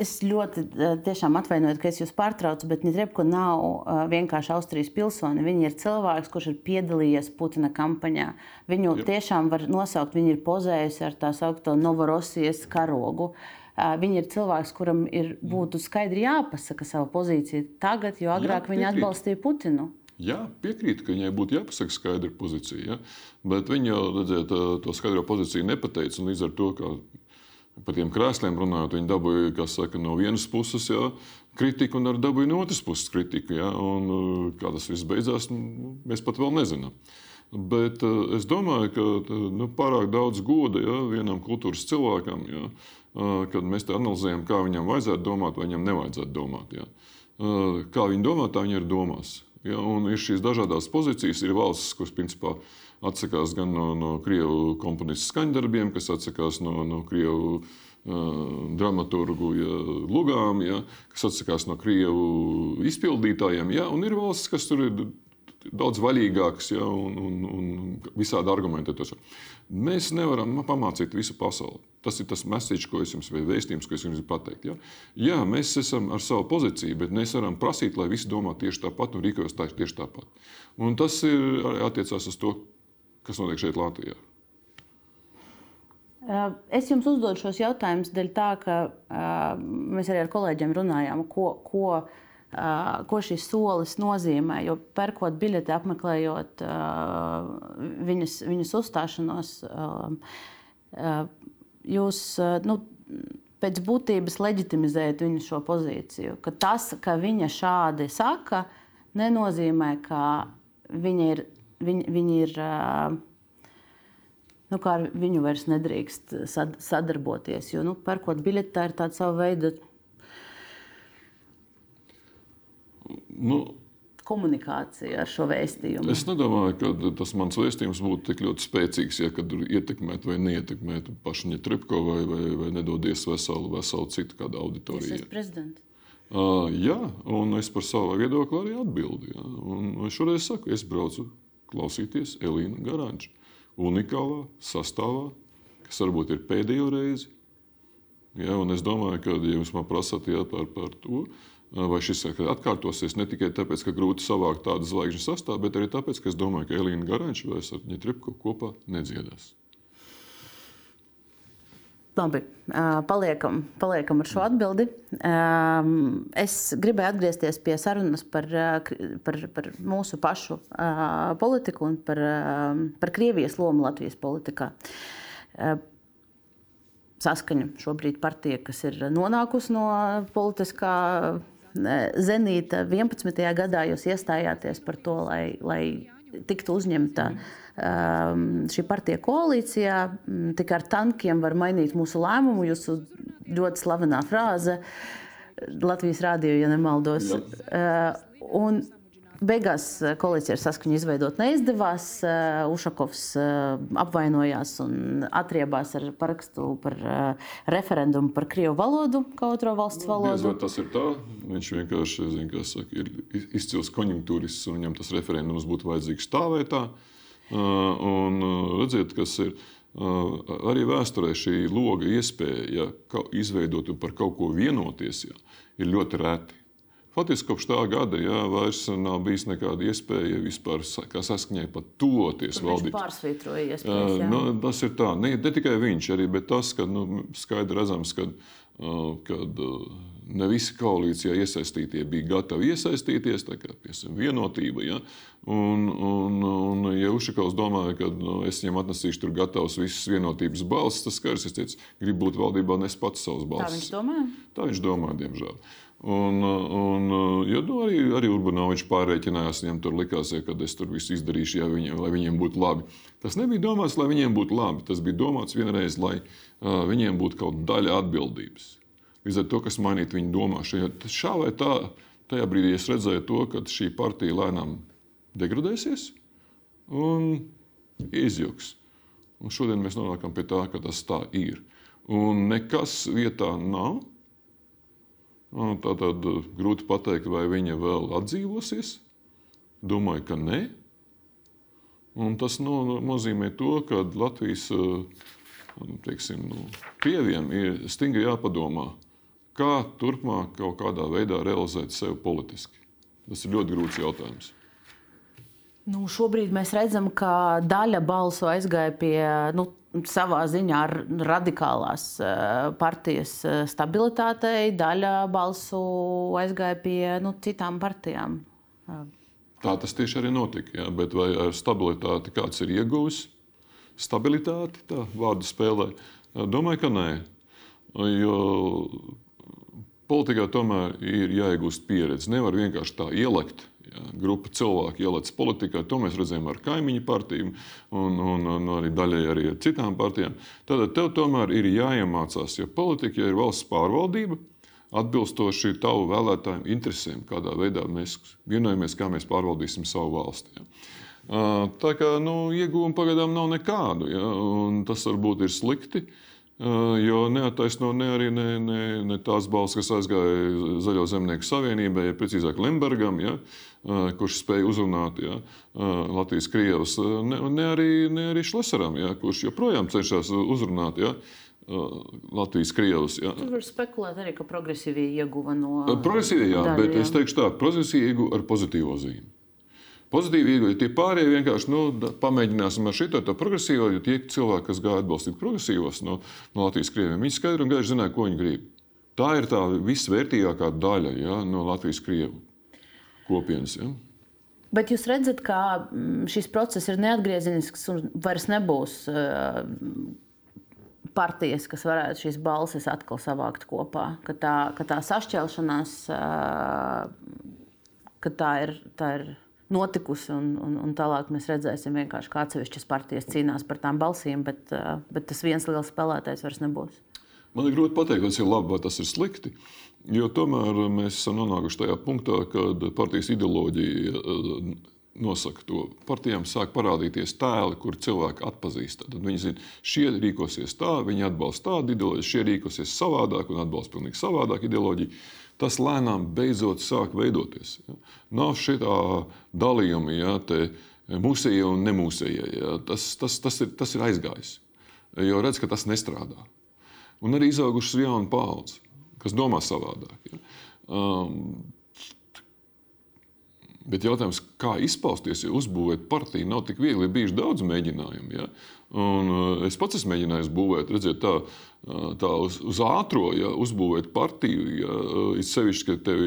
Es ļoti tiešām atvainojos, ka es jūs pārtraucu, bet Nitrepko nav uh, vienkārši Austrijas pilsoni. Viņa ir cilvēks, kurš ir piedalījies Putina kampaņā. Viņu Jā. tiešām var nosaukt, viņa ir pozējusi ar tā saucamo Novorosijas karogu. Uh, viņa ir cilvēks, kuram ir būtu skaidri jāpasaka savu pozīciju tagad, jo agrāk Jā, viņa atbalstīja Putinu. Jā, piekrītu, ka viņai būtu jāpasaka skaidra pozīcija. Ja? Bet viņa jau redzēt, to skaidro pozīciju nepateica. Līdz ar to, ka Par tiem krēsliem runājot, viņi dabūja saka, no vienas puses jā, kritiku, un arī dabūja no otras puses kritiku. Jā, un, uh, kā tas viss beidzās, nu, mēs pat vēl nezinām. Bet uh, es domāju, ka uh, nu, pārāk daudz goda jā, vienam kultūras cilvēkam, jā, kad mēs analizējam, kā viņam vajadzētu domāt, vai viņam nevajadzētu domāt. Jā. Kā viņi domā, tā viņi ir domās. Ja, un ir šīs dažādas pozīcijas, ir valstis, kuras principā atsakās gan no, no krievu komponistu skaņdarbiem, kas atsakās no, no krievu dramaturgu ja, lugām, ja, kas atsakās no krievu izpildītājiem. Ja, ir valsts, kas tur ir daudz vaļīgāks ja, un, un, un visādi argumentētos. Mēs nevaram pamācīt visu pasauli. Tas ir tas message, ko es jums vai vēstījums, ko es jums gribu pateikt. Ja? Jā, mēs esam ar savu pozīciju, bet mēs varam prasīt, lai visi domā tieši tāpat un rīkojas tieši tāpat. Un tas ir attiecās uz to, kas notiek šeit Latvijā? Es jums uzdodu šos jautājumus dēļ tā, ka mēs arī ar kolēģiem runājām, ko, ko, ko šis solis nozīmē. Jo pērkot biļeti, apmeklējot viņas, viņas uzstāšanos, jūs nu, pēc būtības leģitimizējat viņu šo pozīciju. Ka tas, ka viņa šādi saka, nenozīmē, ka viņa ir viņi, viņi ir. Nu, kā ar viņu vairs nedrīkst sadarboties. Jo, nu, pērkot biļeti, tā ir tāda sava veida nu, komunikācija ar šo vēstījumu. Es nedomāju, ka tas mans vēstījums būtu tik ļoti spēcīgs, ja kad ietekmētu vai neietekmētu pašu Ņetrepko vai, vai, vai nedodies veselu, veselu citu kādu auditoriju. Tas ir prezidents. Uh, jā, un es par savu viedokli arī atbildēju. Šoreiz saku, es braucu klausīties Elīna Garanča unikālā sastāvā, kas varbūt ir pēdējo reizi. Ja, es domāju, ka, ja jūs man prasat ja, par, par to, vai šis atkārtosies ne tikai tāpēc, ka grūti savākt tādu zvaigžņu sastāvu, bet arī tāpēc, ka es domāju, ka Elīna Garanča vairs ar Ņetripku kopā nedziedās. Labi, paliekam, paliekam ar šo atbildi. Es gribēju atgriezties pie sarunas par, par, par mūsu pašu politiku un par, par Krievijas lomu Latvijas politikā. Saskaņa šobrīd partija, kas ir nonākusi no politiskā zenīta 11. gadā, jūs iestājāties par to, lai, lai tiktu uzņemta um, šī partija koalīcijā. Mm, tikai ar tankiem var mainīt mūsu lēmumu. Jūsu ļoti slavenā frāze Latvijas rādio, ja nemaldos. Uh, un beigās koalīcija ar saskaņu izveidot neizdevās. Uh, Ušakovs uh, apvainojās un atriebās ar parakstu par referendumu par krievu valodu, kā otro valsts valodu. Diez, tas ir tā. Viņš vienkārši zin, saka, ir izcils konjunktūrists un viņam tas referendums būtu vajadzīgs tā vai tā. Un redziet, kas ir. Arī vēsturē šī loga iespēja ja, izveidot un par kaut ko vienoties ja, ir ļoti reti. Faktiski kopš tā gada jā, vairs nav bijis nekāda iespēja vispār saskaņai pat toties valdībai. Pārsvītroja iespējas. Jā. Nu, tas ir tā, ne, ne tikai viņš, arī tas, ka nu, skaidri redzams, ka kad ne visi koalīcijā iesaistītie bija gatavi iesaistīties, tā kā piemēram vienotība. Ja? Un, un, un, ja Ušakovs domāja, ka nu, es viņam atnesīšu tur gatavs visas vienotības balsis, tas skars, es teicu, gribu būt valdībā, nes pats savus balsis. Tā viņš domāja? Tā viņš domāja, diemžēl. Un, un, ja, nu, arī, arī Urbanovičs pārreikinājās, viņam tur likās, ja, ka es tur visu izdarīšu, ja viņiem, lai viņiem būtu labi. Tas nebija domāts, lai viņiem būtu labi. Tas bija domāts vienreiz, lai uh, viņiem būtu kaut daļa atbildības. Līdz ar to, kas mainītu viņu domāšanu. Šā vai tā, tajā brīdī es redzēju to, ka šī partija lēnām degradēsies un izjūgs. Un šodien mēs nonākam pie tā, ka tas tā ir. Un nekas vietā nav Nu, Tātad eh, grūti pateikt, vai viņa vēl atdzīvosies. Domāju, ka nē. Un tas nu, nozīmē to, ka Latvijas eh, teiksim, nu, krieviem ir stingri jāpadomā, kā turpmāk kaut kādā veidā realizēt sevi politiski. Tas ir ļoti grūts jautājums. Nu, šobrīd mēs redzam, ka daļa balsu aizgāja pie nu, savā ziņā radikālās eh, partijas eh, stabilitātei, daļa balsu aizgāja pie nu, citām partijām. Tā tas tieši arī notika. Jā, bet vai ar stabilitāti kāds ir ieguvis? Stabilitāti, tā vārdu spēlē. Domāju, ka nē. Jo politikā tomēr ir jāiegūst pieredze. Nevar vienkārši tā ielikt grupa cilvēku ielēc politikā, to mēs redzējām ar kaimiņu partijām un, un, un arī daļai arī ar citām partijām. Tad tev tomēr ir jāiemācās, jo politika ja ir valsts pārvaldība. Atbilstoši tavu vēlētāju interesēm, kādā veidā mēs vienojamies, kā mēs pārvaldīsim savu valsti. Ja. Tā kā nu, iegūmu pagaidām nav nekādu, ja, un tas varbūt ir slikti. Uh, Jo neataisno ne arī ne, ne, ne tās balss, kas aizgāja Zaļo zemnieku savienībai, ja precīzāk Lembergam, ja, kurš spēja uzrunāt ja, Latvijas krievus, ne, ne, arī, ne arī Šlesaram, ja, kurš joprojām cenšas uzrunāt. Ja, Latvijas krievus. Ja. Tur var spekulēt arī, ka progresīvie ieguva no. Progresīvie, jā, daļa, bet jā. es teikšu tā, progresīvie ieguva ar pozitīvo zīmi pozitīvi ieguļi. Tie pārējie vienkārši nu, pamēģināsim ar tādu progresīvo, jo tie cilvēki, kas gāja atbalstīt progresīvos no, no Latvijas krieviem, viņi skaidri un gaiši zināja, ko viņi grib. Tā ir tā visvērtīgākā daļa ja, no Latvijas krievu kopienas. Ja. Bet jūs redzat, ka mm, šis process ir neatgriezenisks un vairs nebūs partijas, kas varētu šīs balsis atkal savākt kopā. Ka tā, ka tā sašķelšanās, ka tā ir, tā ir notikusi. Un, un, un tālāk mēs redzēsim, kā atsevišķas partijas cīnās par tām balsīm, bet, uh, bet tas viens liels spēlētājs vairs nebūs. Man ir grūti pateikt, tas ir labi vai tas ir slikti. Jo tomēr mēs esam nonākuši tajā punktā, kad partijas ideoloģija uh, nosaka to. Partijām sāk parādīties tēli, kur cilvēki atpazīst. Tad viņi zina, šie rīkosies tā, viņi atbalsta tādu ideoloģiju, šie rīkosies savādāk un atbalsta pilnīgi savādāk ideoloģiju tas lēnām beidzot sāk veidoties. Ja. Nav šī dalījuma, ja, mūsējie un nemūsējie. Ja. Tas, tas, tas, ir, tas ir aizgājis. Jo redz, ka tas nestrādā. Un arī izaugušas jauna paudze, kas domā savādāk. Ja. Um, Bet jautājums, kā izpausties, ja uzbūvēt partiju, nav tik viegli. Ir bijuši daudz mēģinājumu. Ja? Un, uh, es pats esmu mēģinājis būvēt, redziet, tā, uh, tā uz, uz ātrā, ja, uzbūvēt partiju. Ja, uh, ir sevišķi, ka tev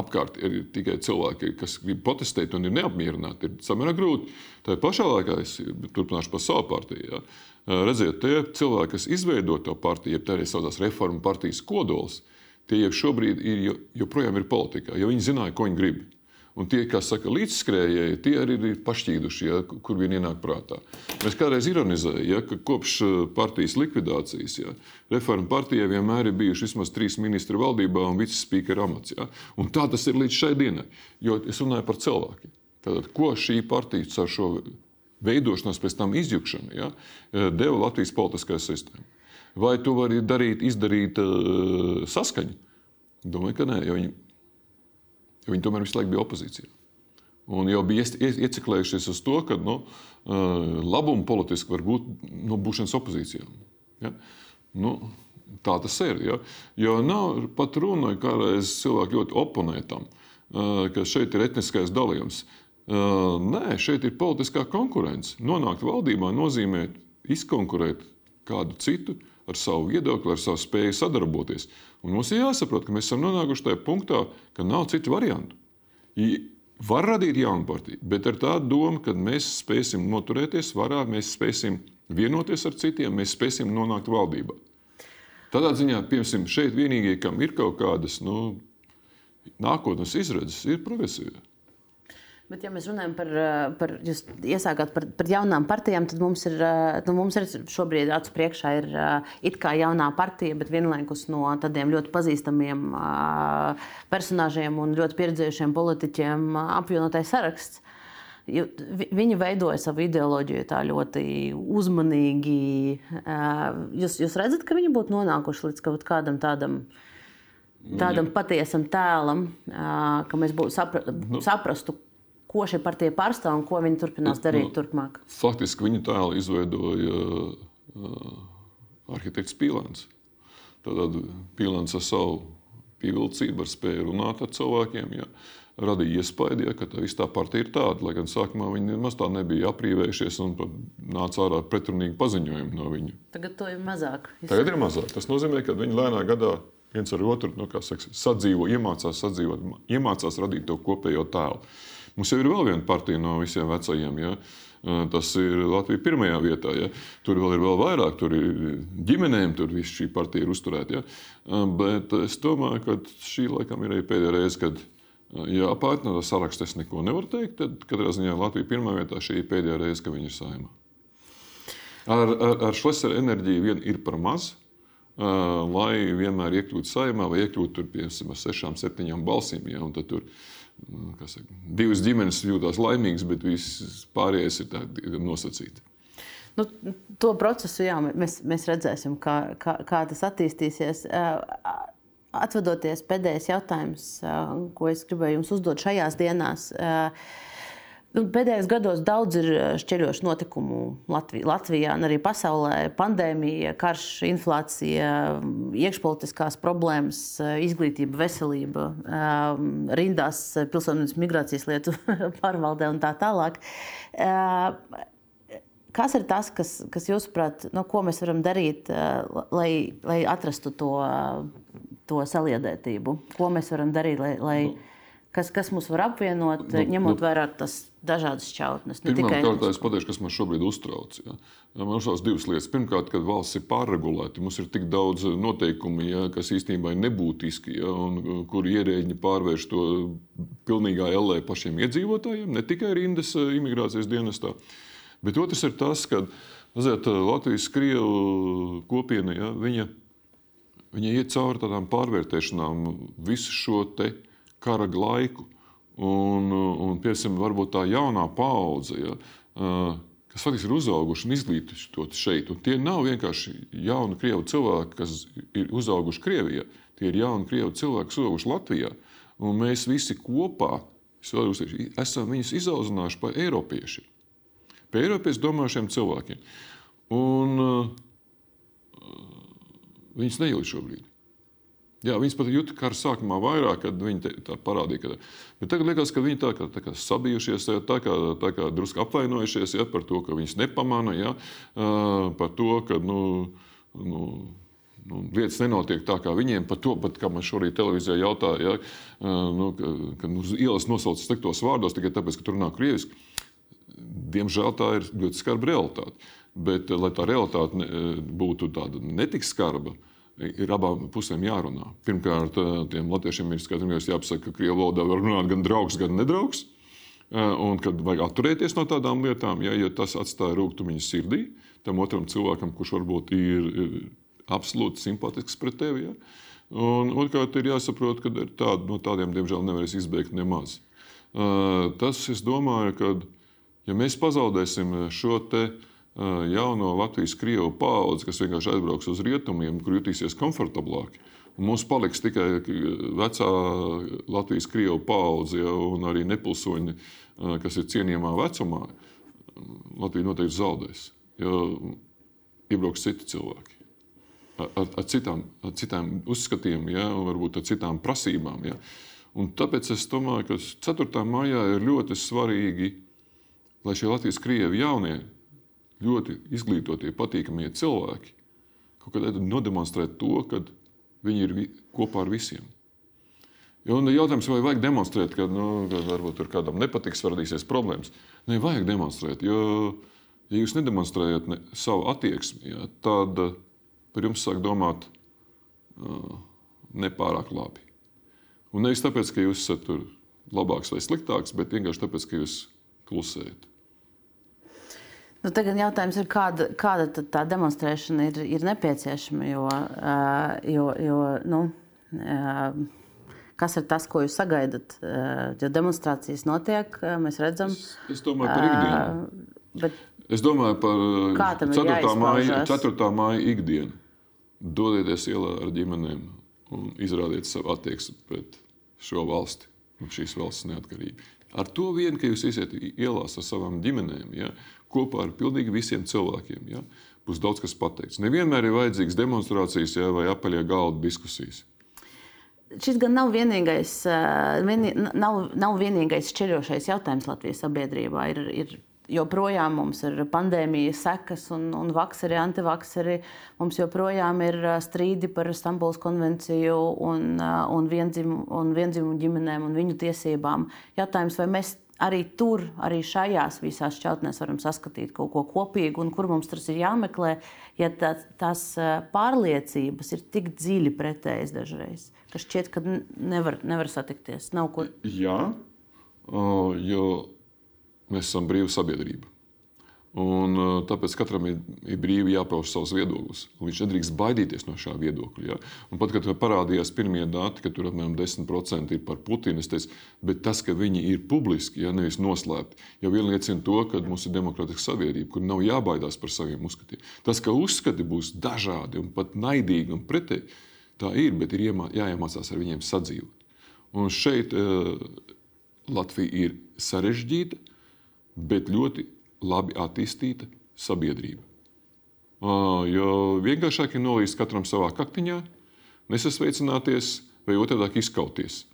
apkārt ir tikai cilvēki, kas grib protestēt un ir neapmierināti. Ir samērā grūti. Tā pašā laikā es turpināšu par savu partiju. Ja. Redziet, tie cilvēki, kas izveido to partiju, ja tā arī saucās reformu partijas kodols, tie jau šobrīd ir, joprojām ir politikā, jo viņi zināja, ko viņi grib. Un tie, kas saka, līdzskrējēji, tie arī ir pašķīduši, ja, kur viņi ienāk prātā. Mēs kādreiz ironizējām, ja, ka kopš eh, partijas likvidācijas ja, reforma partijai vienmēr ir bijuši vismaz trīs ministri valdībā un vicespīkera amats. Ja. Un tā tas ir līdz šai dienai, jo es runāju par cilvēkiem. Tātad, ko šī partija ar šo veidošanos, pēc tam izjukšanu ja, eh, deva Latvijas politiskajai sistēmai? Vai tu vari darīt, izdarīt uh, saskaņu? Domāju, ka nē, jo viņi, jo viņi tomēr visu laiku bija opozīcijā. Un jau bija ieciklējušies uz to, ka nu, uh, labumu politiski var būt no būšanas opozīcijā. Ja? Nu, Tā tas ir. Ja? Jo nav pat runa, kā reiz cilvēki ļoti oponē tam, ka šeit ir etniskais dalījums. Nē, šeit ir politiskā konkurence. Nonākt valdībā nozīmē izkonkurēt kādu citu ar savu viedokli, ar savu spēju sadarboties. Un mums ir jāsaprot, ka mēs esam nonākuši tajā punktā, ka nav citu variantu. Var radīt jaunu partiju, bet ar tādu domu, ka mēs spēsim noturēties varā, mēs spēsim vienoties ar citiem, mēs spēsim nonākt valdībā. Tādā ziņā, piemēram, šeit vienīgie, kam ir kaut kādas nu, nākotnes izredzes, ir progresīvi. Bet, ja mēs runājam par, par jūs iesākāt par, par jaunām partijām, tad mums ir, nu, mums ir šobrīd acu priekšā ir it kā jaunā partija, bet vienlaikus no tādiem ļoti pazīstamiem personāžiem un ļoti pieredzējušiem politiķiem apvienotais saraksts. Viņi veidoja savu ideoloģiju tā ļoti uzmanīgi. Jūs, jūs redzat, ka viņi būtu nonākuši līdz kaut kādam tādam tādam patiesam tēlam, ka mēs būtu sapra, nu. saprastu, ko šī partija pārstāv un ko viņi turpinās darīt nu, turpmāk? Faktiski viņa tēlu izveidoja uh, arhitekts Pīlāns. Tad Pīlāns ar savu pievilcību, ar spēju runāt ar cilvēkiem. Ja, radīja iespēju, ja, ka tā viss tā partija ir tāda. Lai gan sākumā viņi nemaz tā nebija aprīvējušies un nāca ārā pretrunīgi paziņojumi no viņu. Tagad to ir mazāk. Tagad ir mazāk. Tas nozīmē, ka viņi lēnā gadā viens ar otru nu, saka, sadzīvo, iemācās sadzīvot, iemācās radīt to kopējo tēlu. Mums jau ir vēl viena partija no visiem vecajiem. Ja? Tas ir Latvija pirmajā vietā. Ja? Tur vēl ir vēl vairāk, tur ir ģimenēm, tur viss šī partija ir uzturēta. Ja? Bet es domāju, ka šī laikam ir arī pēdējā reize, kad jāpārtner ar sarakstu. Es neko nevaru teikt. Tad katrā ziņā Latvija pirmā vietā šī ir pēdējā reize, kad viņi ir saimā. Ar, ar, ar Šlesera enerģiju vien ir par maz. Lai vienmēr iekļūtu saimā vai iekļūtu tur, piemēram, ar sešām, septiņām balsīm. Ja, saka, divas ģimenes jūtas laimīgas, bet viss pārējais ir nosacīts. Nu, to procesu jā, mēs, mēs redzēsim, kā, kā, kā tas attīstīsies. Atvadoties pēdējais jautājums, ko es gribēju jums uzdot šajās dienās. Uh, Nu, pēdējos gados daudz ir eh, šķeļošu notikumu Latvijā, Latvijā un arī pasaulē. Pandēmija, karš, inflācija, iekšpolitiskās problēmas, eh, izglītība, veselība, eh, rindās pilsonības migrācijas lietu pārvaldē un tā tālāk. Kas ir tas, kas, kas jūsuprāt, no ko mēs varam darīt, lai, lai atrastu to, to saliedētību? Ko mēs varam darīt, lai, lai nu kas, kas mūs var apvienot, nu, ņemot nu, vērā tas dažādas šķautnes. Pirmkārt, es pateikšu, kas man šobrīd uztrauc. Ja. Man uztrauc divas lietas. Pirmkārt, kad valsts ir pārregulēta, mums ir tik daudz noteikumu, ja, kas īstenībā ir nebūtiski, ja, un uh, kur ierēģi pārvērš to pilnīgā ellē pašiem iedzīvotājiem, ne tikai rindas uh, imigrācijas dienestā. Bet otrs ir tas, ka ziniet, uh, Latvijas krievu kopiena, ja, viņa, viņa iet cauri tādām pārvērtēšanām visu šo te kara laiku. Un, un piemēram, varbūt tā jaunā paudze, ja, kas faktiski ir uzauguši un izglītoti šeit, un tie nav vienkārši jauni krievu cilvēki, kas ir uzauguši Krievijā. Tie ir jauni krievu cilvēki, kas uzauguši Latvijā. Un mēs visi kopā esam viņus izaudzinājuši par eiropiešiem, par eiropiešu domājušiem cilvēkiem. Un, uh, viņus nejūt šobrīd. Jā, viņas pat jūtas kara sākumā vairāk, kad viņi tā parādīja. Ka, bet tagad liekas, ka viņi tā kā, tā kā sabijušies, tā kā, tā kā drusku apvainojušies ja, par to, ka viņas nepamana, ja, par to, ka nu, nu, nu, lietas nenotiek tā, kā viņiem. Par to, pat, kā man šorīt televīzijā jautāja, ja, nu, ka, ka uz ielas nosauc sliktos vārdos tikai tāpēc, ka tur runā krieviski. Diemžēl tā ir ļoti skarba realitāte. Bet, lai tā realitāte būtu tāda netik skarba, uh, ir abām pusēm jārunā. Pirmkārt, eh, tiem latviešiem ir skaidrs, jāpasaka, ka krievu valodā var runāt gan draugs, gan nedraugs. Eh, un kad vajag atturēties no tādām lietām, ja, ja tas atstāja rūkumu viņa sirdī, tam otram cilvēkam, kurš varbūt ir, ir absolūti simpātisks pret tevi. Ja. Un otrkārt, ir jāsaprot, ka tād, no tādiem, diemžēl, nevarēs izbeigt nemaz. Uh, tas, es domāju, ka ja mēs pazaudēsim šo te uh, jauno Latvijas krievu paudzi, kas vienkārši aizbrauks uz rietumiem, kur jutīsies komfortablāk. Un mums paliks tikai vecā Latvijas krievu paudze ja, un arī nepilsoņi, kas ir cienījamā vecumā. Latvija noteikti zaudēs, jo iebrauks citi cilvēki. ar, ar, citām, ar citām uzskatiem, ja, un varbūt ar citām prasībām. Ja. Un tāpēc es domāju, ka 4. maijā ir ļoti svarīgi, lai šie Latvijas krievi jaunie, ļoti izglītotie, patīkamie cilvēki kaut kādā veidā nodemonstrētu to, ka viņi ir kopā ar visiem. Ja, jautājums, vai vajag demonstrēt, ka, nu, varbūt tur kādam nepatiks, radīsies problēmas. Nē, vajag demonstrēt. Jo, ja jūs nedemonstrējat ne, savu attieksmi, ja, tad par jums sāk domāt uh, nepārāk labi. Un nevis tāpēc, ka jūs esat labāks vai sliktāks, bet vienkārši tāpēc, ka jūs klusējat. Nu, tagad jautājums ir, kāda, kāda tā demonstrēšana ir, ir nepieciešama. Jo, jo, jo, nu, kas ir tas, ko jūs sagaidat. Jo demonstrācijas notiek, mēs redzam. Es, es domāju par ikdienu. Bet, es domāju par 4. māja, 4. māja ikdienu. Dodieties ielā ar ģimenēm un izrādiet savu attieksmi pret šo valsti un šīs valsts neatkarību. Ar to vien, ka jūs iesiet ielās ar savām ģimenēm, ja, kopā ar pilnīgi visiem cilvēkiem, ja, būs daudz kas pateikts. Nevienmēr ir vajadzīgas demonstrācijas ja, vai apaļie galda diskusijas šis gan nav vienīgais, vieni, nav, nav vienīgais šķirošais jautājums Latvijas sabiedrībā. Ir, ir joprojām mums ir pandēmijas sekas, un, un vakseri, antivakseri. Mums joprojām ir strīdi par Stambulas konvenciju un, un, viendzim, un viendzimumu ģimenēm un viņu tiesībām. Jautājums, vai mēs arī tur, arī šajās visās šķautnēs varam saskatīt kaut ko kopīgu, un kur mums tas ir jāmeklē, ja tā, tās pārliecības ir tik dziļi pretējas dažreiz, ka šķiet, ka nevar, nevar satikties. Nav kur. Jā, jo mēs esam brīva sabiedrība. Un, tāpēc katram ir, ir brīvi jāpauž savs viedoklis. Viņš nedrīkst baidīties no šā viedokļa. Ja? Un pat, kad parādījās pirmie dati, ka tur apmēram 10% ir par Putinu, teicu, bet tas, ka viņi ir publiski, ja nevis noslēpti, jau liecina to, ka mums ir demokrātiska sabiedrība, kur nav jābaidās par saviem uzskatiem. Tas, ka uzskati būs dažādi un pat naidīgi un pretēji, tā ir, bet ir jāiemācās ar viņiem sadzīvot. Un šeit uh, Latvija ir sarežģīta, bet ļoti labi attīstīta sabiedrība. Jo vienkāršāk ir nolīst katram savā kaktiņā, nesasveicināties vai otrādi izkauties.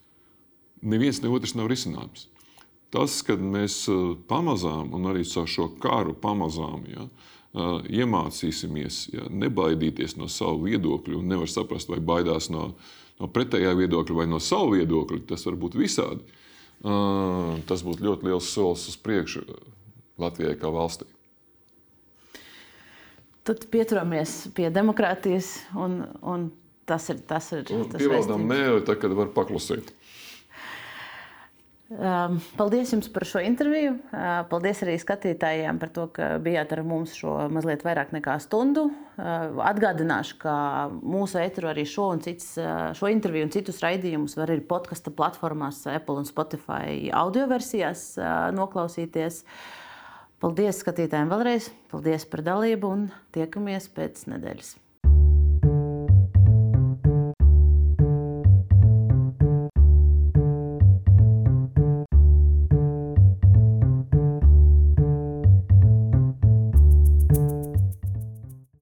Neviens ne otrs nav risinājums. Tas, kad mēs pamazām, un arī caur šo kāru pamazām, ja, iemācīsimies ja, nebaidīties no savu viedokļu, un nevar saprast, vai baidās no, no pretējā viedokļa vai no savu viedokļa, tas var būt visādi. Tas būtu ļoti liels solis uz priekšu Latvijai kā valstī. Tad pieturamies pie demokrātijas, un, un tas ir tas, ir, tas Pievaldām mēli, tad, kad var paklusēt. Um, paldies jums par šo interviju. Uh, paldies arī skatītājiem par to, ka bijāt ar mums šo mazliet vairāk nekā stundu. Uh, atgādināšu, ka mūsu etru arī šo, cits, uh, šo interviju un citus raidījumus var arī podkasta platformās, Apple un Spotify audio versijās noklausīties. Paldies skatītājiem vēlreiz, paldies par dalību un tiekamies pēc nedēļas.